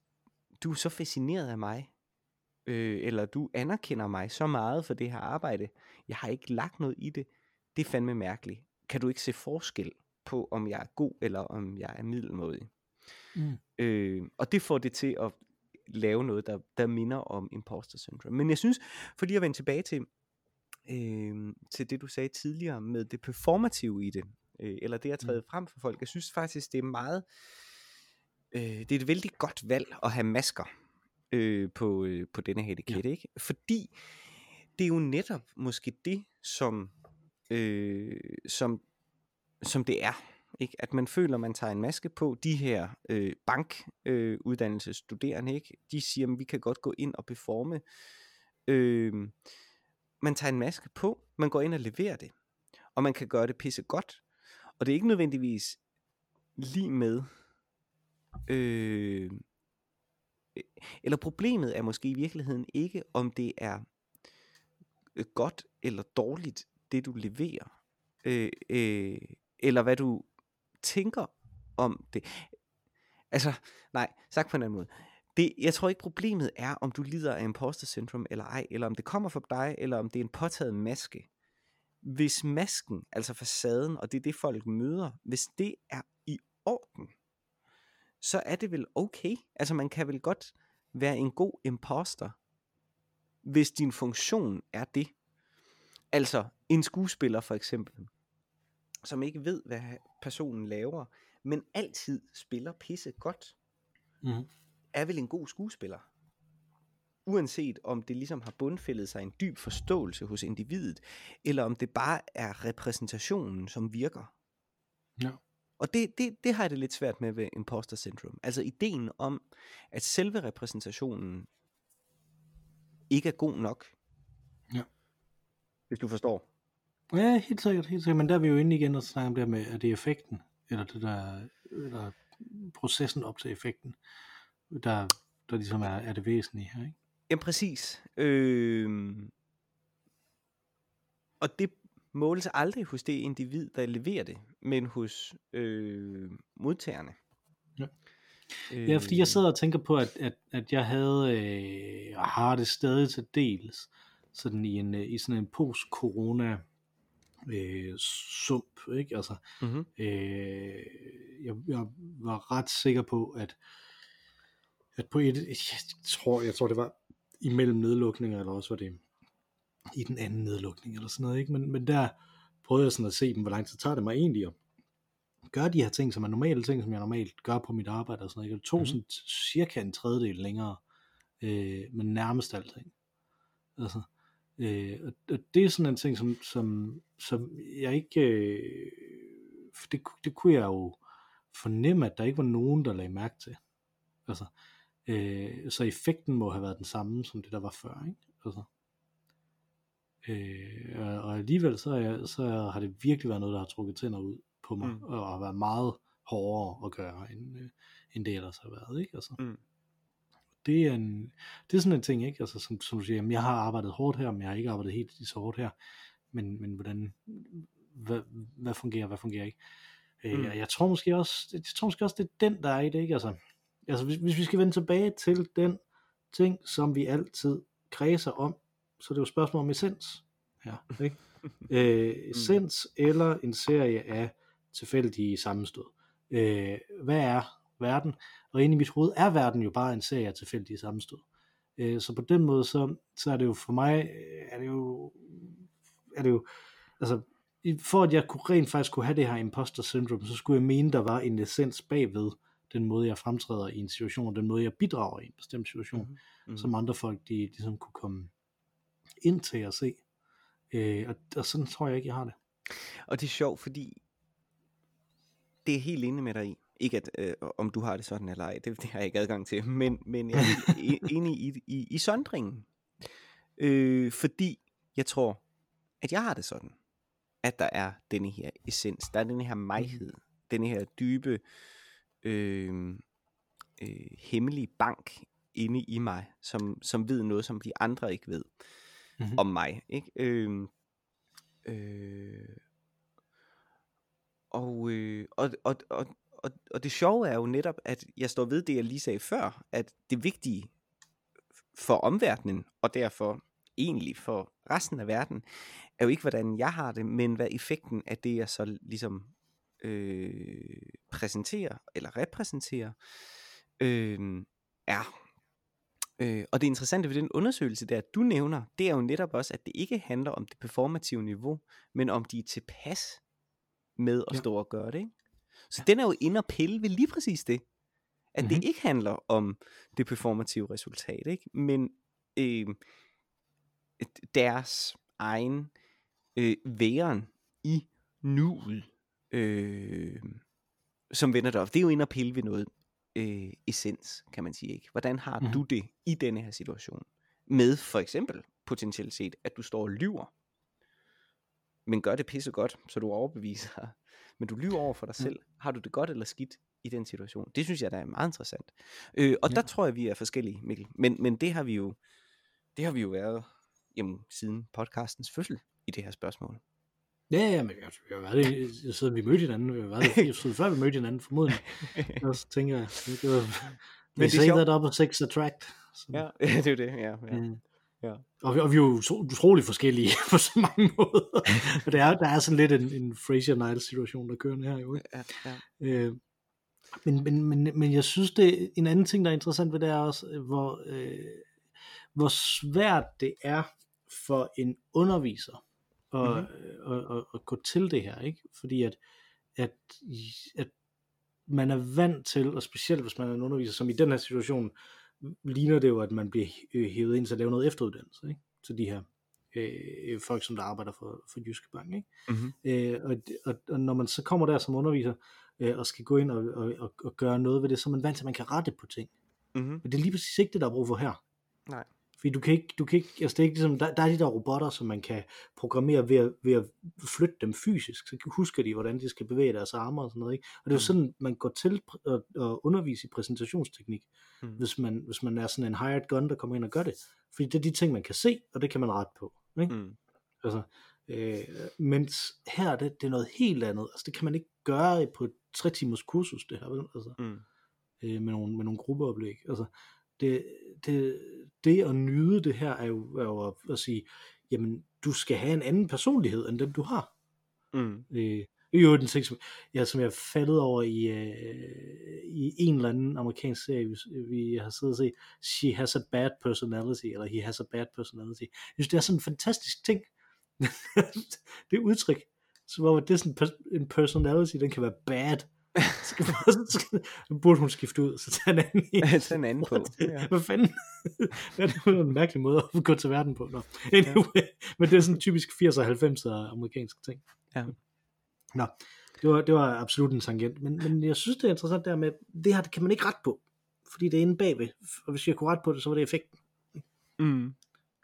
du er så fascineret af mig, øh, eller du anerkender mig så meget for det her arbejde, jeg har ikke lagt noget i det, det er fandme mærkeligt. Kan du ikke se forskel på, om jeg er god, eller om jeg er middelmådig? Mm. Øh, og det får det til at lave noget, der, der minder om imposter syndrome. Men jeg synes, fordi jeg vendte tilbage til, øh, til det, du sagde tidligere med det performative i det, øh, eller det at træde frem for folk, jeg synes faktisk, det er meget, øh, det er et vældig godt valg at have masker øh, på, øh, på denne her etikette, ja. ikke? Fordi det er jo netop måske det, som, øh, som, som det er. Ikke? At man føler, man tager en maske på. De her øh, bankuddannelsesstuderende, øh, ikke? de siger, at vi kan godt gå ind og beforme. Øh, man tager en maske på, man går ind og leverer det. Og man kan gøre det pisse godt. Og det er ikke nødvendigvis lige med... Øh, eller problemet er måske i virkeligheden ikke, om det er øh, godt eller dårligt, det du leverer. Øh, øh, eller hvad du tænker om det. Altså, nej, sagt på en anden måde. Det, jeg tror ikke problemet er, om du lider af imposter syndrome eller ej, eller om det kommer fra dig, eller om det er en påtaget maske. Hvis masken, altså facaden, og det er det folk møder, hvis det er i orden, så er det vel okay. Altså man kan vel godt være en god imposter, hvis din funktion er det. Altså en skuespiller for eksempel, som ikke ved, hvad personen laver, men altid spiller pisse godt, mm. er vel en god skuespiller. Uanset om det ligesom har bundfældet sig en dyb forståelse hos individet, eller om det bare er repræsentationen, som virker. Ja. Og det, det, det har jeg det lidt svært med ved imposter syndrome. Altså ideen om, at selve repræsentationen ikke er god nok. Ja. Hvis du forstår. Ja, helt sikkert, helt sikkert. Men der er vi jo inde igen og snakke om det med, er det effekten, eller det der, eller processen op til effekten, der, der ligesom er, er det væsentlige her, ikke? Jamen præcis. Øh... Og det måles aldrig hos det individ, der leverer det, men hos øh, modtagerne. Ja. Øh, ja, fordi jeg sidder og tænker på, at, at, at jeg havde, øh, og har det stadig til dels, sådan i, en, i sådan en post-corona øh, sump, ikke? Altså, mm-hmm. øh, jeg, jeg var ret sikker på, at at på et, jeg tror, jeg tror det var imellem nedlukninger, eller også var det i den anden nedlukning, eller sådan noget, ikke? Men, men der prøvede jeg sådan at se, hvor lang tid tager det mig egentlig at gøre de her ting, som er normale ting, som jeg normalt gør på mit arbejde, og sådan noget. Det tog mm-hmm. sådan cirka en tredjedel længere, øh, men nærmest alting. Altså, øh, og, og det er sådan en ting, som, som, som jeg ikke, øh, det, det kunne jeg jo fornemme, at der ikke var nogen, der lagde mærke til. Altså, øh, så effekten må have været den samme, som det der var før, ikke? Altså, øh, og alligevel så, jeg, så har det virkelig været noget, der har trukket tænder ud på mig, mm. og har været meget hårdere at gøre, end, øh, end det ellers har været, ikke? Altså, mm. det, er en, det er sådan en ting, ikke? Altså, som, som du siger, jamen, jeg har arbejdet hårdt her, men jeg har ikke arbejdet helt så hårdt her, men, men hvordan, hvad, hvad fungerer, hvad fungerer ikke? Øh, mm. Øh, jeg tror måske også, jeg tror måske også, det er den, der er i det, ikke? Altså, altså hvis, hvis vi skal vende tilbage til den ting, som vi altid kredser om, så det er jo et spørgsmål om essens. Ja, ikke? <laughs> øh, essens mm. eller en serie af tilfældige sammenstød. Øh, hvad er verden? Og inde i mit hoved er verden jo bare en serie af tilfældige sammenstød. Øh, så på den måde, så, så er det jo for mig, øh, er det jo, er det jo, altså, for at jeg kunne rent faktisk kunne have det her imposter syndrome, så skulle jeg mene, der var en essens bagved den måde, jeg fremtræder i en situation, og den måde, jeg bidrager i en bestemt situation, mm-hmm. Mm-hmm. som andre folk, de ligesom kunne komme ind til at se. Øh, og, og sådan tror jeg ikke, jeg har det. Og det er sjovt, fordi det er helt inde med dig i. Ikke at, øh, om du har det sådan eller ej, det, det har jeg ikke adgang til, men, men jeg er <laughs> enig i, i, i sondringen. Øh, fordi jeg tror, at jeg har det sådan, at der er denne her essens, der er denne her maghed, denne her dybe, øh, øh, hemmelige bank inde i mig, som, som ved noget, som de andre ikke ved mm-hmm. om mig. Ikke? Øh, øh, og, øh, og, og, og, og, og det sjove er jo netop, at jeg står ved det, jeg lige sagde før, at det vigtige for omverdenen, og derfor egentlig for resten af verden, er jo ikke, hvordan jeg har det, men hvad effekten af det, jeg så ligesom øh, præsenterer, eller repræsenterer, øh, er. Øh, og det interessante ved den undersøgelse, der du nævner, det er jo netop også, at det ikke handler om det performative niveau, men om de er tilpas med at ja. stå og gøre det. Ikke? Så ja. den er jo inde og pille ved lige præcis det. At mm-hmm. det ikke handler om det performative resultat, ikke? men øh, deres egen øh, væren i nuet. Øh, som vender det op. Det er jo inde og pille ved noget øh, essens, kan man sige. ikke. Hvordan har Mhm. du det i denne her situation? Med for eksempel potentielt set, at du står og lyver, men gør det pisse godt, så du overbeviser, <laughs> men du lyver over for dig Ja. selv. Har du det godt eller skidt i den situation? Det synes jeg, der er meget interessant. Øh, og Ja. der tror jeg, vi er forskellige, Mikkel. Men, men det har vi jo det har vi jo været jamen, siden podcastens fødsel i det her spørgsmål. Ja, ja, men jeg, jeg har været det, jeg sidder, vi mødte hinanden, har været det, jeg sidder før vi mødte hinanden, formodentlig. <laughs> Og så tænker jeg, det var, Men det er they say sjovt. that opposites attract. Så, Ja, <laughs> det er jo det, ja. ja. øh, Ja. Og, vi, og vi er jo utrolig forskellige <laughs> på så mange måder. Og det er, der er sådan lidt en, en Fraser Niles situation, der kører her jo. Ikke? ja, ja. Øh, men, men, men, men jeg synes, det en anden ting, der er interessant ved det, er også, øh, hvor, øh, hvor svært det er for en underviser Mhm. mm-hmm. at, at, at gå til det her. ikke Fordi at, at, at man er vant til, og specielt hvis man er en underviser, som i den her situation, ligner det jo, at man bliver øh, hævet ind til at lave noget efteruddannelse, ikke? til de her øh, folk, som der arbejder for, for Jyske Bank. Ikke? Mm-hmm. Øh, og, og, og når man så kommer der som underviser, øh, og skal gå ind og, og, og, og gøre noget ved det, så er man vant til, at man kan rette på ting. Mm-hmm. Men det er lige præcis ikke det, der er brug for her. Nej. Fordi du kan ikke, du kan ikke altså det er ikke ligesom, der, der er de der robotter, som man kan programmere ved at, ved at flytte dem fysisk, så husker de, hvordan de skal bevæge deres arme og sådan noget. Ikke? Og det er jo Mm. sådan, man går til at, at undervise i præsentationsteknik, Mm. hvis, man, hvis man er sådan en hired gun, der kommer ind og gør det. Fordi det er de ting, man kan se, og det kan man rette på. Ikke? Mm. Altså, øh, mens her, det, det er noget helt andet. Altså, det kan man ikke gøre på et tre timers kursus, det her, vel? Altså, Mm. øh, med, nogle, med nogle gruppeoplæg. Altså, det, det, det at nyde det her, er jo, er jo at, at sige, jamen, du skal have en anden personlighed, end den du har. Mm. Øh, det jo den ting, som, ja, som jeg faldet over i, øh, i en eller anden amerikansk serie, vi, vi har siddet og set, She has a bad personality, eller He has a bad personality. Jeg synes, det er sådan en fantastisk ting. <laughs> det udtryk, som om, at det er sådan en personality, den kan være bad. Så burde hun skifte ud, så tage en anden en. Tag en anden på, ja. Hvad fanden? det er en mærkelig måde at gå til verden på. Nå. Anyway, men det er sådan typisk 80'er og 90'er amerikansk ting. Ja. Nå, det var, det var absolut en tangent. Men, men jeg synes, det er interessant der med, det her det kan man ikke rette på. Fordi det er inde bagved. Og hvis jeg kunne rette på det, så var det effekten. Mm.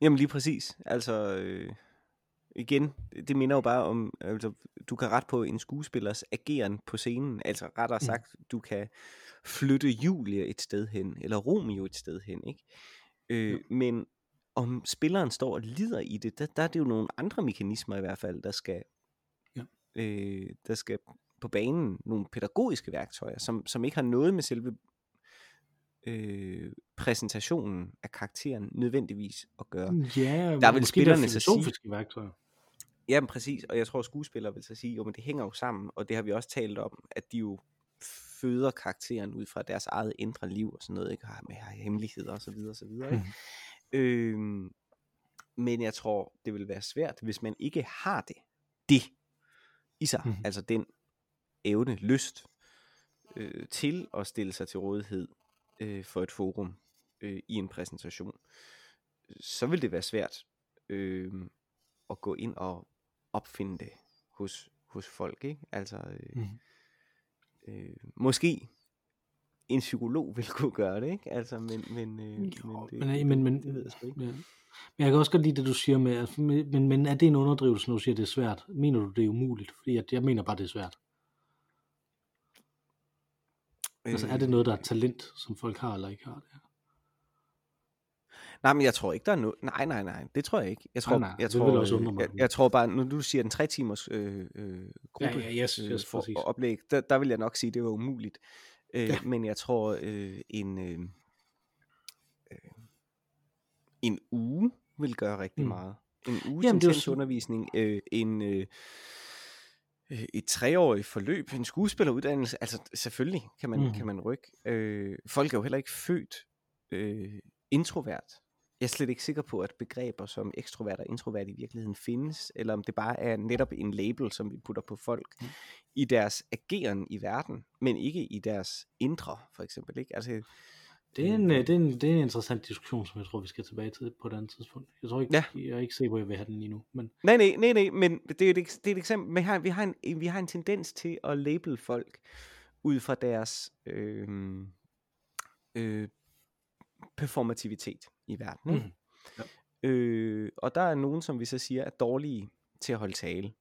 Jamen lige præcis. Altså, øh, igen, det minder jo bare om, altså, du kan rette på en skuespillers ageren på scenen. Altså rettere Mm. sagt, du kan flytte Julie et sted hen, eller Romeo et sted hen, ikke? Øh, men om spilleren står og lider i det, der, der er det jo nogle andre mekanismer i hvert fald, der skal, Ja. øh, der skal på banen, nogle pædagogiske værktøjer, som, som ikke har noget med selve øh, præsentationen af karakteren nødvendigvis at gøre. Ja, Der vil spillerne så sige- filosofiske værktøjer. Jamen præcis, og jeg tror skuespillere vil så sige, jo men det hænger jo sammen, og det har vi også talt om, at de jo føder karakteren ud fra deres eget indre liv og sådan noget, ikke? Har med hemmeligheder og så videre og så videre, ikke? Øhm, men jeg tror, det vil være svært, hvis man ikke har det, det i sig, Mhm. altså den evne, lyst øh, til at stille sig til rådighed øh, for et forum øh, i en præsentation, så vil det være svært øh, at gå ind og opfinde det hos, hos folk, ikke? Altså, øh, Mhm. øh, måske en psykolog vil kunne gøre det, ikke? Altså, men, men, øh, Jo, det, men, men, men, det ved jeg sgu ikke. Ja. Men jeg kan også godt lide det, du siger med, altså, men, men, men er det en underdrivelse, når du siger, at det er svært? Mener du, det er umuligt? Fordi at jeg mener bare, det er svært. Altså, er det noget, der er talent, som folk har eller ikke har? Det? Nej, men jeg tror ikke, der er noget... Nej, nej, nej, det tror jeg ikke. Jeg tror, nej, jeg, det tror, også øh, mig. Jeg, jeg tror bare, når du siger en tre timers øh, øh, gruppe Ja, ja, yes, øh, yes, for præcis. oplæg, der, der vil jeg nok sige, det var umuligt. Øh, Ja. Men jeg tror, øh, en, øh, øh, en uge vil gøre rigtig Mm. meget. En uge Jamen, til undervisning, øh, en... Øh, et treårigt forløb, en skuespilleruddannelse, altså selvfølgelig kan man, mm. kan man rykke. Øh, folk er jo heller ikke født øh, introvert. Jeg er slet ikke sikker på, at begreber som ekstrovert og introvert i virkeligheden findes, eller om det bare er netop en label, som vi putter på folk Mm. i deres ageren i verden, men ikke i deres indre, for eksempel. Ikke? Altså, Det er, en, øh, det, er en, det er en interessant diskussion, som jeg tror, vi skal tilbage til på et andet tidspunkt. Jeg tror ikke, Ja. jeg er ikke sikker på, at jeg vil have den lige nu. Men Nej, nej, nej, nej, men det er et, det er et eksempel. Vi har, vi, har en, vi har en tendens til at label folk ud fra deres øh, øh, performativitet i verden. Ikke? Mm. Ja. Øh, og der er nogen, som vi så siger, er dårlige til at holde tale.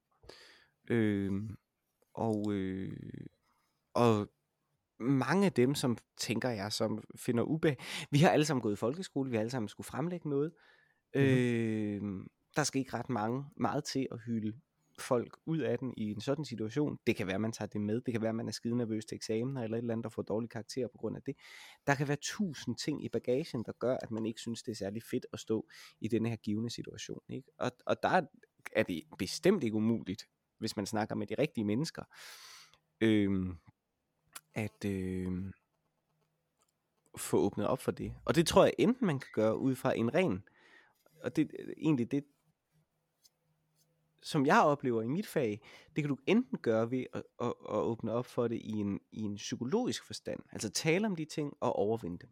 Øh, og, øh, og mange af dem, som tænker jeg, som finder ubehag. Vi har alle sammen gået i folkeskole, vi har alle sammen skulle fremlægge noget. Mm-hmm. Øh, der skal ikke ret mange, meget til at hylde folk ud af den i en sådan situation. Det kan være, at man tager det med. Det kan være, at man er skide nervøs til eksamen, eller et eller andet, der får dårlig karakter på grund af det. Der kan være tusind ting i bagagen, der gør, at man ikke synes, det er særlig fedt at stå i denne her givende situation. Ikke? Og, og der er det bestemt ikke umuligt, hvis man snakker med de rigtige mennesker, øh, at øh, få åbnet op for det. Og det tror jeg enten man kan gøre ud fra en ren, og det er egentlig det, som jeg oplever i mit fag, det kan du enten gøre ved at, at, at åbne op for det i en, i en psykologisk forstand, altså tale om de ting og overvinde dem.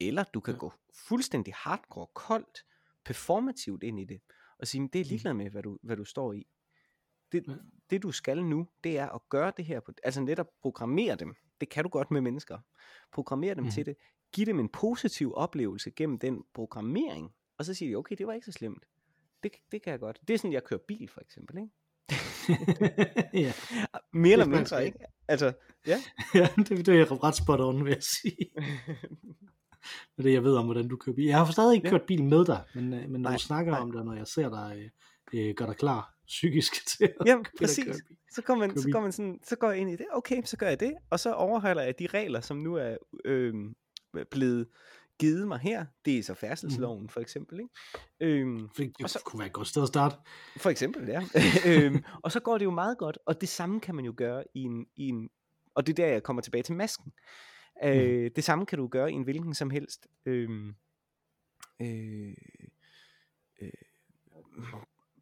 Eller du kan ja. gå fuldstændig hardcore, koldt, performativt ind i det, og sige, det er ligeglad med, hvad du, hvad du står i. Det, ja. det du skal nu, det er at gøre det her, på, altså netop programmere dem. Det kan du godt med mennesker. Programmere dem mm. til det. Giv dem en positiv oplevelse gennem den programmering. Og så siger de, okay, det var ikke så slemt. Det, det kan jeg godt. Det er sådan, jeg kører bil, for eksempel, ikke? <laughs> ja. Mere eller mindre, ikke? Altså, ja. <laughs> ja, det, det er ret spot on, vil jeg sige. det <laughs> det, jeg ved om, hvordan du kører bil. Jeg har stadig ikke ja. kørt bil med dig, men, øh, men når nej, du snakker nej. om det, når jeg ser dig, øh, øh gør dig klar psykisk til at Jamen, præcis. Så går, man, så går man sådan, så går jeg ind i det, okay, så gør jeg det, og så overholder jeg de regler, som nu er øh, blevet givet mig her. Det er så færdselsloven, mm. for eksempel. Ikke? Øhm, det og så, kunne være et godt sted at starte. For eksempel, ja. <laughs> øhm, og så går det jo meget godt, og det samme kan man jo gøre i en, i en og det er der, jeg kommer tilbage til masken. Øh, mm. Det samme kan du gøre i en hvilken som helst øhm, øh, øh,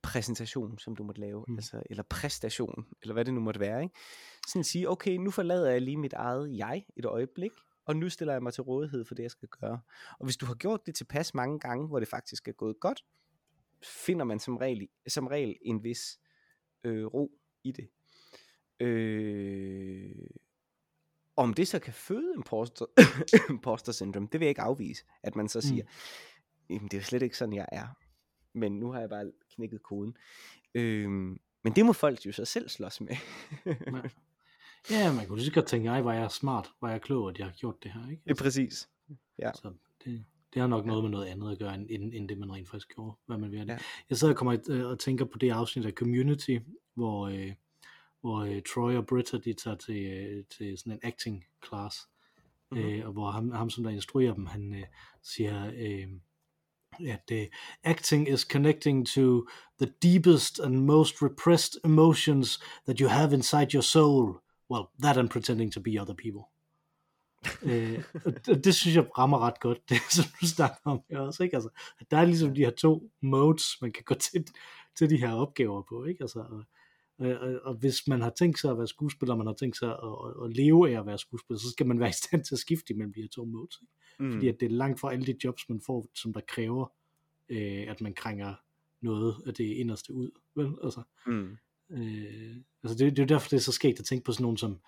præsentation, som du måtte lave, mm. altså, eller præstation, eller hvad det nu måtte være. Ikke? Sådan at sige, okay, nu forlader jeg lige mit eget jeg et øjeblik, og nu stiller jeg mig til rådighed for det, jeg skal gøre. Og hvis du har gjort det tilpas mange gange, hvor det faktisk er gået godt, finder man som regel, som regel en vis øh, ro i det. Øh, om det så kan føde imposter, <coughs> imposter syndrome, det vil jeg ikke afvise, at man så mm. siger, mm. jamen det er slet ikke sådan, jeg er. Men nu har jeg bare knækket koden. Øh, men det må folk jo så selv slås med. <laughs> Ja, man kunne lige så godt tænke, ej, var jeg smart, var jeg klog, at jeg har gjort det her, ikke? Altså, præcis. Ja. Så det, det har nok noget med noget andet at gøre, end, end det man rent faktisk gjorde, hvad man vil Ja. Jeg sidder og kommer øh, og tænker på det afsnit af Community, hvor, øh, hvor øh, Troy og Britta, de tager til, øh, til sådan en acting class, mm-hmm. øh, og hvor ham, ham, som der instruerer dem, han øh, siger, øh, at uh, acting is connecting to the deepest and most repressed emotions that you have inside your soul well, that and pretending to be other people. øh, og det synes jeg rammer ret godt, <laughs> det som du snakker om her også, ikke? Altså, at der er ligesom de her to modes, man kan gå til, til de her opgaver på, ikke? Altså, og, og, og hvis man har tænkt sig at være skuespiller, man har tænkt sig at, at, at leve af at være skuespiller, så skal man være i stand til at skifte imellem de her to modes, ikke? Mm. Fordi at det er langt fra alle de jobs, man får, som der kræver, øh, at man krænger noget af det inderste ud, vel? Altså, mm. Øh, altså det, det er jo derfor, det er så skægt at tænke på sådan nogen som,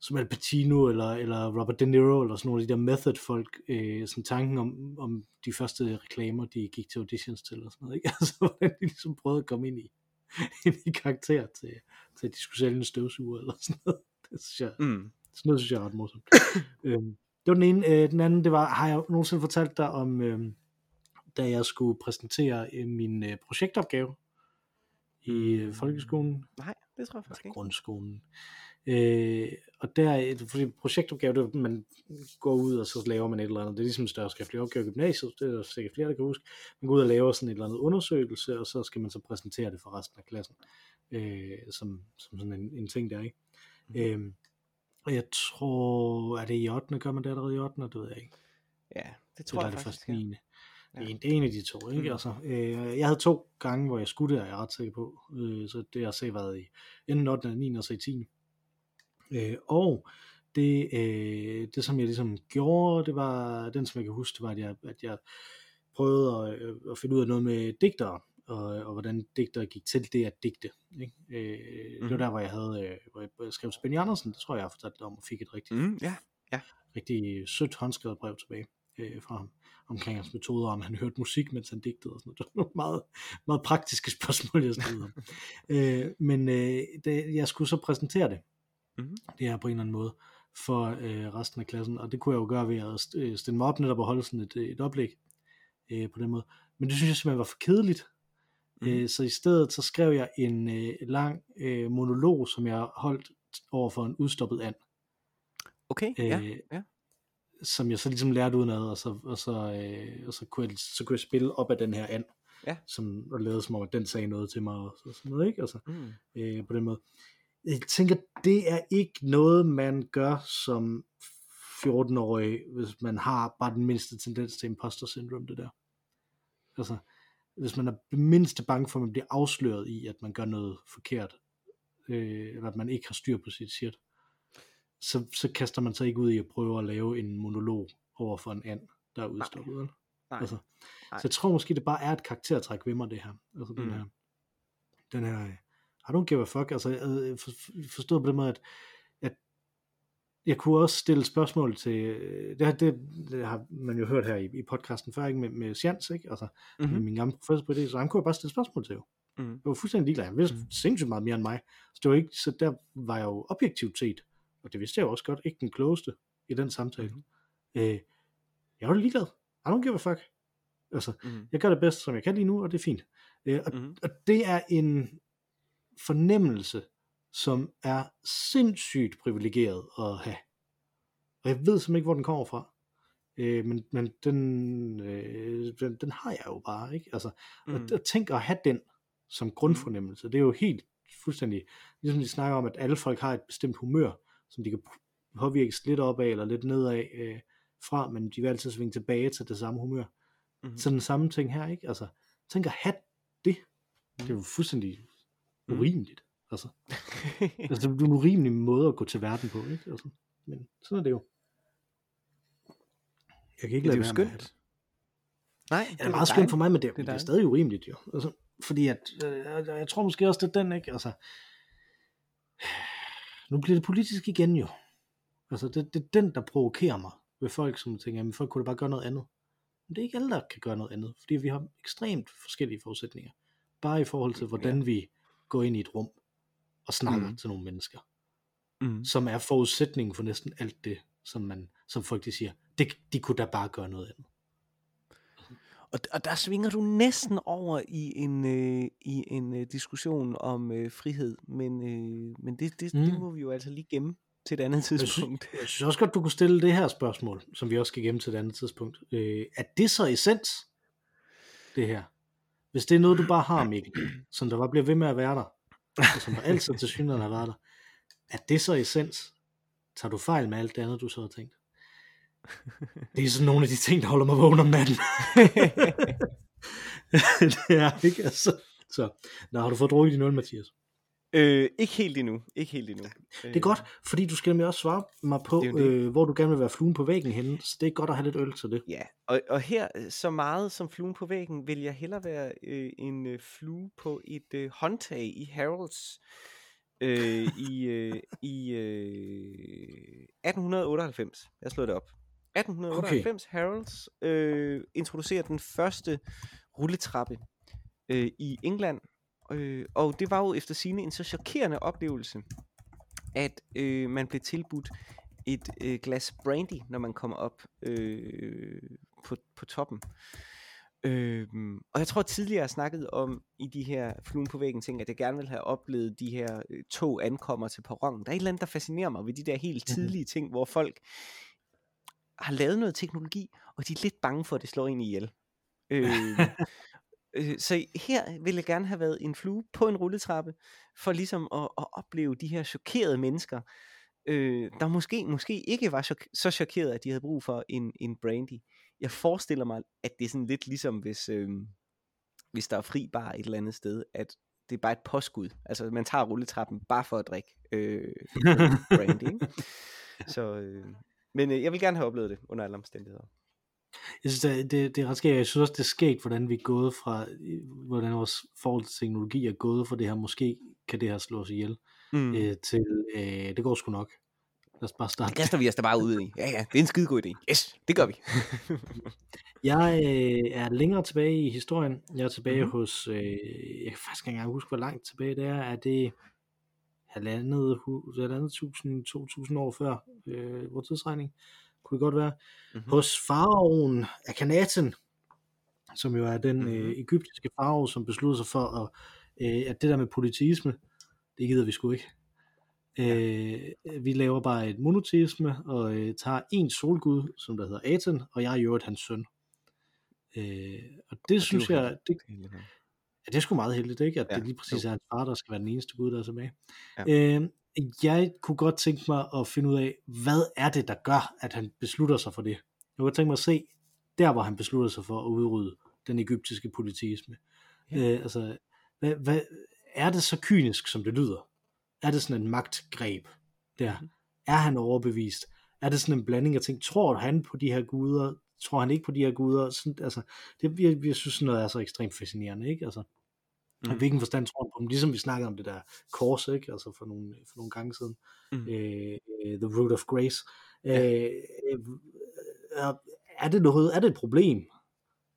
som Al Pacino eller, eller Robert De Niro eller sådan nogle af de der method folk, øh, sådan tanken om, om de første reklamer, de gik til auditions til og sådan noget, ikke? <laughs> Altså hvordan de ligesom prøvede at komme ind i, <laughs> ind i karakter til, til at de skulle sælge en støvsuger eller sådan noget. <laughs> Det synes jeg, mm. sådan noget synes jeg er ret morsomt. <coughs> øhm, det var den ene. Øh, den anden, det var, har jeg nogensinde fortalt dig om, øh, da jeg skulle præsentere øh, min øh, projektopgave i øh, folkeskolen. Nej, det tror jeg faktisk ikke. Grundskolen. Øh, og der, fordi projektopgave, det, man går ud, og så laver man et eller andet, det er ligesom en større skriftlig opgave i gymnasiet, det er der sikkert flere, der kan huske. Man går ud og laver sådan et eller andet undersøgelse, og så skal man så præsentere det for resten af klassen, øh, som, som sådan en, en ting der, ikke? Mm. Øh, og jeg tror, er det i 8. gør man det allerede i 8. Det ved jeg ikke. Ja, det tror det jeg det faktisk. 9. Ja. Det, er en, det er en af de to, ikke? Mm. Altså, øh, jeg havde to gange, hvor jeg skulle det, er jeg ret sikker på. Øh, så det har så været i enden 8. og 9. og så i 10. Øh, og det, øh, det, som jeg ligesom gjorde, det var, den som jeg kan huske, det var, at jeg, at jeg prøvede at, øh, at finde ud af noget med digtere, og, og hvordan digter gik til det at digte. Ikke? Øh, mm. Det var Mhm. der, hvor jeg havde, øh, hvor jeg, skrev til Benny Andersen, det tror jeg, jeg har fortalt om, og fik et rigtig, Mm, ja. rigtig sødt håndskrevet brev tilbage øh, fra ham omkring hans metoder, om han hørte musik, mens han digtede og sådan noget. Det var nogle meget, meget praktiske spørgsmål, jeg stillede ham. <laughs> øh, men øh, det, jeg skulle så præsentere det, Mhm. det her på en eller anden måde, for øh, resten af klassen, og det kunne jeg jo gøre ved at øh, stille mig op netop og holde sådan et, øh, et oplæg øh, på den måde. Men det synes jeg simpelthen var for kedeligt. Øh, så i stedet så skrev jeg en øh, lang øh, monolog, som jeg holdt over for en udstoppet and, Okay, øh, ja, ja. Som jeg så ligesom lærte udenad, og så, og så, øh, og så, kunne jeg, så kunne jeg spille op af den her and, Ja. som og lavede som om, at den sagde noget til mig, og så- sådan noget, ikke? Altså, Mm. øh, på den måde. Jeg tænker, det er ikke noget, man gør som 14-årig, hvis man har bare den mindste tendens til imposter syndrome, det der. Altså, hvis man er det mindste bange for, at man bliver afsløret i, at man gør noget forkert, øh, eller at man ikke har styr på sit shit, så, så kaster man sig ikke ud i at prøve at lave en monolog over for en and, der er udstoppet. vel? Nej. Altså, Nej. så jeg tror måske, det bare er et karaktertræk ved mig, det her. Altså den Mm. her, den her, øh, I don't give a fuck, altså øh, for, forstået på den måde, at, at jeg kunne også stille spørgsmål til, øh, det, har- det, det har man jo hørt her i, i podcasten før, ikke, med, med Sjans, ikke? Altså, mm-hmm. med min gamle professor på det, så han kunne jeg bare stille spørgsmål til jo. Mm. Jeg var fuldstændig ligeglad. Han vidste mm. sindssygt meget mere end mig. Så, det var ikke, så der var jeg jo objektivt set, og det vidste jeg jo også godt, ikke den klogeste i den samtale. Mhm. Øh, jeg var ligeglad. I don't give a fuck. Altså, Mm. jeg gør det bedst, som jeg kan lige nu, og det er fint. Øh, og, Mm. og det er en fornemmelse, som er sindssygt privilegeret at have. Og jeg ved simpelthen ikke, hvor den kommer fra. Øh, men men den, øh, den, den har jeg jo bare, ikke? Altså, mm. Mm. og, og tænk at have den som grundfornemmelse, det er jo helt fuldstændig, ligesom de snakker om, at alle folk har et bestemt humør, som de kan påvirkes lidt opad eller lidt nedad øh, fra, men de vil altid svinge tilbage til det samme humør. Mhm. Så den samme ting her, ikke? Altså, tænk at have det. Det er jo fuldstændig Mhm. urimeligt. Altså, <laughs> altså, det er en urimelig måde at gå til verden på, ikke? Altså, men sådan er det jo. Jeg kan ikke det er lade jo med det. skønt. Nej, Ja, det er meget skønt for mig, men det, Det er det, er stadig urimeligt jo. Altså, fordi at, øh, jeg, jeg tror måske også, det er den, ikke? Altså, nu bliver det politisk igen jo. Altså, det, det er den, der provokerer mig ved folk, som tænker, jamen folk kunne da bare gøre noget andet. Men det er ikke alle, der kan gøre noget andet, fordi vi har ekstremt forskellige forudsætninger. Bare i forhold til, hvordan ja. vi går ind i et rum og snakker Mm. til nogle mennesker, Mm. som er forudsætningen for næsten alt det, som, man, som folk de siger, det, de kunne da bare gøre noget andet. Og, og der svinger du næsten over i en, øh, i en øh, diskussion om øh, frihed, men, øh, men det, det, mm. det må vi jo altså lige gemme til et andet Jeg synes, tidspunkt. jeg synes også godt, du kunne stille det her spørgsmål, som vi også skal gemme til et andet tidspunkt. Øh, er det så essens, det her? Hvis det er noget, du bare har, Mikkel, <clears throat> som der bare bliver ved med at være der, og som der altid til synligheden har været der, er det så essens? Tager du fejl med alt det andet, du så har tænkt? <laughs> Det er sådan nogle af de ting, der holder mig vågen om natten. <laughs> <laughs> det er ikke, altså. Så, nå, har du fået drukket din øl, Mathias? øh, ikke helt endnu. Ikke helt endnu. Det er godt, fordi du skal nemlig også svare mig på, Det det. øh, hvor du gerne vil være fluen på væggen henne, så det er godt at have lidt øl til det. Ja, og, og her øh, så meget som fluen på væggen, vil jeg hellere være øh, en øh, flue på et øh, håndtag i Harrods øh, i, øh, i øh, 1898. Jeg slår det op. 1898 okay. Harrods øh, introducerer den første rulletrappe øh, i England. Øh, og det var jo efter sine en så chokerende oplevelse, at øh, man blev tilbudt et øh, glas brandy, når man kommer op øh, på, på toppen. Øh, og jeg tror tidligere jeg snakkede om i de her fluen på væggen ting, at jeg gerne vil have oplevet de her øh, tog ankommer til perronen. Der er et eller andet, der fascinerer mig ved de der helt Mhm. tidlige ting, hvor folk har lavet noget teknologi, og de er lidt bange for, at det slår ind ihjel. Øh, <laughs> øh, så her vil jeg gerne have været en flue på en rulletrappe, for ligesom at, at opleve de her chokerede mennesker, øh, der måske, måske ikke var chok- så chokerede, at de havde brug for en, en brandy. Jeg forestiller mig, at det er sådan lidt ligesom, hvis, øh, hvis der er fri bar et eller andet sted, at det er bare et påskud. Altså, man tager rulletrappen bare for at drikke øh, <laughs> brandy. Ikke? Så, øh, men øh, jeg vil gerne have oplevet det under alle omstændigheder. Jeg synes, det, det, det er ret skægt. Jeg synes også, det er skægt, hvordan vi er gået fra, hvordan vores forhold til teknologi er gået fra det her, måske kan det her slå os ihjel, mm. øh, til øh, det går sgu nok. Lad os bare starte. Det kaster vi os da bare ud i. Ja, ja, det er en skide god idé. Yes, det gør vi. <laughs> jeg øh, er længere tilbage i historien. Jeg er tilbage mm-hmm. hos, øh, jeg kan faktisk ikke engang huske, hvor langt tilbage det er. Er det halvandet, halvandet tusind, to tusind år før øh, vores tidsregning? Kunne det godt være. Mm-hmm. Hos faraoen Akhenaten, som jo er den mm-hmm. øh, egyptiske farao, som besluttede sig for, at, øh, at det der med politisme, det gider vi sgu ikke. Øh, vi laver bare et monoteisme og øh, tager en solgud, som der hedder Aten, og jeg er jo hans søn. Øh, og det og synes det jeg, det, ja, det er sgu meget heldigt, ikke? At ja, det lige præcis jo. er hans far, der skal være den eneste gud, der er tilbage. Ja. Øh, jeg kunne godt tænke mig at finde ud af, hvad er det, der gør, at han beslutter sig for det? Jeg kunne godt tænke mig at se, der hvor han beslutter sig for at udrydde den egyptiske politisme. Ja. Øh, altså, hvad, hvad, er det så kynisk, som det lyder? er det sådan en magtgreb der? Mhm. Er han overbevist? Er det sådan en blanding af ting? Tror han på de her guder? Tror han ikke på de her guder? Sådan, altså, det, jeg, jeg synes sådan noget er så ekstremt fascinerende, ikke? Altså, mm. hvilken forstand tror han på dem? Ligesom vi snakkede om det der kors, ikke? Altså for nogle, for nogle gange siden. Mm. Øh, The Root of Grace. Ja. Øh, øh, er det noget, er det et problem?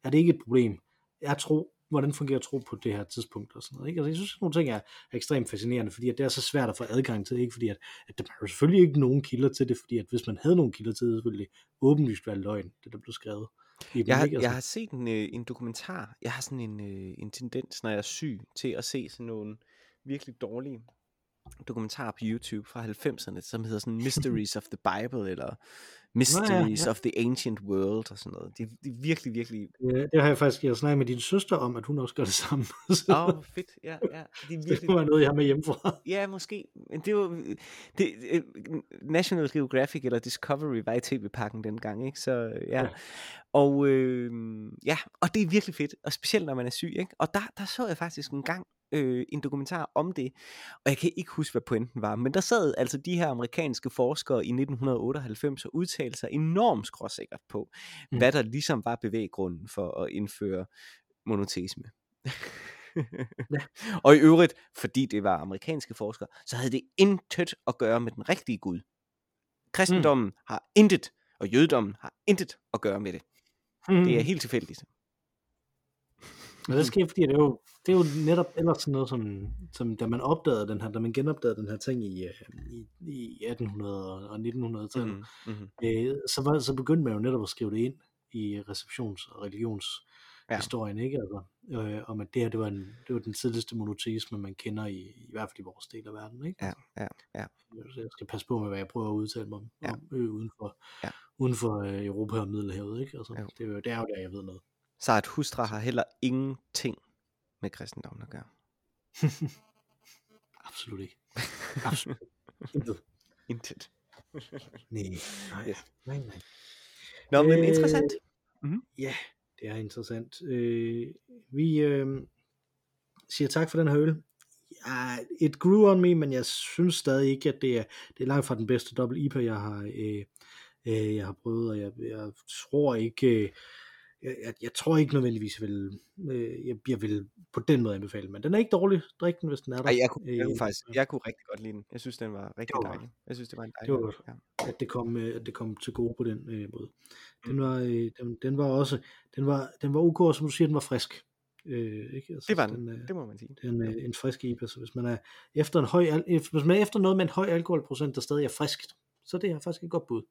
Er det ikke et problem? Jeg tror, hvordan fungerer tro på det her tidspunkt og sådan noget. Ikke? Altså, jeg synes, at nogle ting er, er ekstremt fascinerende, fordi at det er så svært at få adgang til, ikke? fordi at, at der er selvfølgelig ikke nogen kilder til det, fordi at hvis man havde nogen kilder til det, så ville det åbenlyst være løgn, det der blev skrevet. Jeg har, altså. jeg har set en, øh, en dokumentar, jeg har sådan en, øh, en tendens, når jeg er syg, til at se sådan nogle virkelig dårlige dokumentar på YouTube fra 90'erne, som hedder sådan <laughs> Mysteries of the Bible, eller Mysteries ja, ja, ja. of the Ancient World, og sådan noget. Det, det er virkelig, virkelig... Ja, det har jeg faktisk jeg snakket med din søster om, at hun også gør det samme. <laughs> Åh, oh, fedt, ja, ja. Det, er <laughs> virkelig... det var noget, jeg har med hjemmefra. Ja, måske. Men det var... Det, øh, National Geographic eller Discovery var i tv-pakken dengang, ikke? Så ja. ja. Og øh, ja, og det er virkelig fedt, og specielt når man er syg, ikke? Og der, der så jeg faktisk en gang øh, en dokumentar om det, og jeg kan ikke huske, hvad pointen var, men der sad altså de her amerikanske forskere i 1998 og udtalte sig enormt skråsikkert på, mm. hvad der ligesom var bevæggrunden for at indføre monoteisme. ja. <laughs> Og i øvrigt, fordi det var amerikanske forskere, så havde det intet at gøre med den rigtige Gud. Kristendommen mm. har intet, og jødedommen har intet at gøre med det. Mm. Det er helt tilfældigt. Men det sker, fordi det er jo, det er jo netop ellers sådan noget, som, som da man opdagede den her, da man genopdagede den her ting i, øh, i, i 1800- og 1900-tallet, mm, mm. øh, så, var, så begyndte man jo netop at skrive det ind i receptions- og religionshistorien, ja. ikke? Altså, øh, om at det her, det var, en, det var den tidligste monoteisme, man kender i, i hvert fald i vores del af verden, ikke? Ja, ja, ja. Så jeg skal passe på med, hvad jeg prøver at udtale mig om, ja. om ø uden for, ja. uden for øh, Europa og Middelhavet, ikke? Altså, ja. det, er jo, det er jo der, jeg ved noget. Så at Hustra har heller ingenting med kristendommen at gøre. <laughs> Absolut ikke. Absolut. Intet. <laughs> Intet. <laughs> nej, nej, yes. nej, nej. Nå, men øh, interessant. Mm-hmm. Ja, det er interessant. Øh, vi øh, siger tak for den her øl. Ja, it grew on me, men jeg synes stadig ikke, at det er, det er langt fra den bedste dobbelt IPA, jeg har, øh, øh, jeg har prøvet, og jeg, jeg tror ikke, øh, jeg, jeg, jeg tror ikke nødvendigvis, vil, øh, jeg, jeg vil på den måde anbefale, men den er ikke dårlig. Drik den, hvis den er der. Ej, jeg, kunne, jeg, kunne faktisk, jeg kunne rigtig godt lide den. Jeg synes, den var rigtig var, dejlig. Jeg synes, det var en dejlig. Det var ja. at, det kom, øh, at det kom til gode på den øh, måde. Den mm. var, øh, den, den, var også, den var, den var ok, som du siger, den var frisk. Øh, ikke? Altså, det var den, den øh, det må man sige. Den, øh, en frisk IPA, så hvis man er efter en høj, hvis man er efter noget med en høj alkoholprocent, der stadig er friskt, så det er faktisk et godt bud.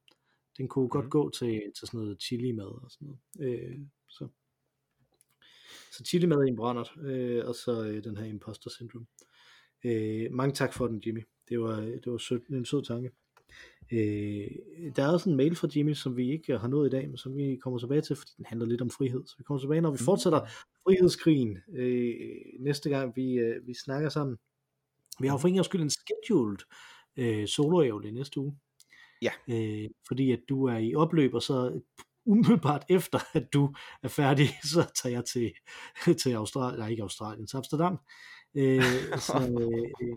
Den kunne mm. godt gå til, til sådan noget chili mad og sådan noget. Øh, så. så chili mad i en brændert, øh, og så øh, den her imposter syndrome. Øh, mange tak for den, Jimmy. Det var, det var sød, en sød tanke. Øh, der er også en mail fra Jimmy, som vi ikke har nået i dag, men som vi kommer tilbage til, fordi den handler lidt om frihed. Så vi kommer tilbage, når vi mm. fortsætter frihedskrigen øh, næste gang, vi, øh, vi snakker sammen. Vi har for en skyld en scheduled øh, solo i næste uge. Ja. Øh, fordi at du er i opløb, og så umiddelbart <laughs> efter, at du er færdig, <laughs> så tager jeg til, <laughs> til Australien, nej ikke Australien, til Amsterdam. Øh, så, øh,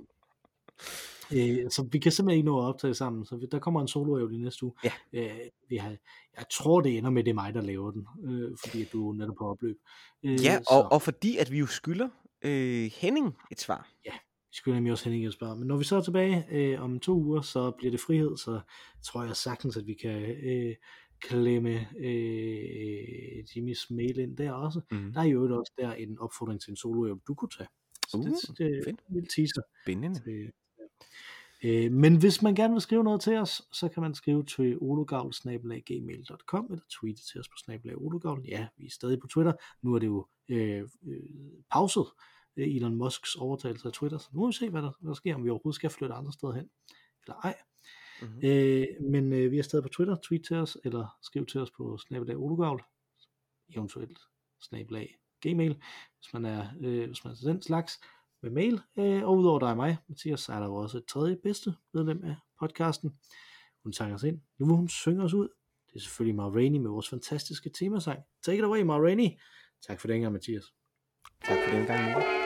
Øh, så vi kan simpelthen ikke nå at optage sammen, så der kommer en solo i næste uge. Ja. Øh, vi har, jeg tror, det ender med, at det er mig, der laver den, øh, fordi at du er netop på opløb. Øh, Ja, så og, og fordi at vi jo skylder øh, Henning et svar. vi skulle nemlig også Henning spørge. Men når vi så er tilbage øh, om to uger, så bliver det frihed, så tror jeg sagtens, at vi kan øh, klemme øh, Jimmys mail ind der også. Mm. Der er jo også der en opfordring til en solo du kunne tage. Så Uh, det, det er fedt. en lille teaser. Spændende. Øh, ja. Øh, men hvis man gerne vil skrive noget til os, så kan man skrive til ologavl.gmail.com eller tweete til os på snabelag ologavl. Ja, vi er stadig på Twitter. Nu er det jo øh, øh, pauset, øh, Elon Musks overtagelse af Twitter, så nu må vi se, hvad der, hvad der sker, om vi overhovedet skal flytte andre steder hen, eller ej. Mm-hmm. Øh, men øh, vi er stadig på Twitter, tweet til os, eller skriv til os på snabelag ologavl, eventuelt snabelag gmail, hvis man er, øh, hvis man er den slags med mail. Øh, og udover dig og mig, Mathias, så er der jo også et tredje bedste medlem af podcasten. Hun tager os ind. Nu vil hun synge os ud. Det er selvfølgelig Ma Rainey med vores fantastiske temasang. Take it away, Ma Rainey. Tak for den gang, Mathias. Tak for den gang. Mikkel.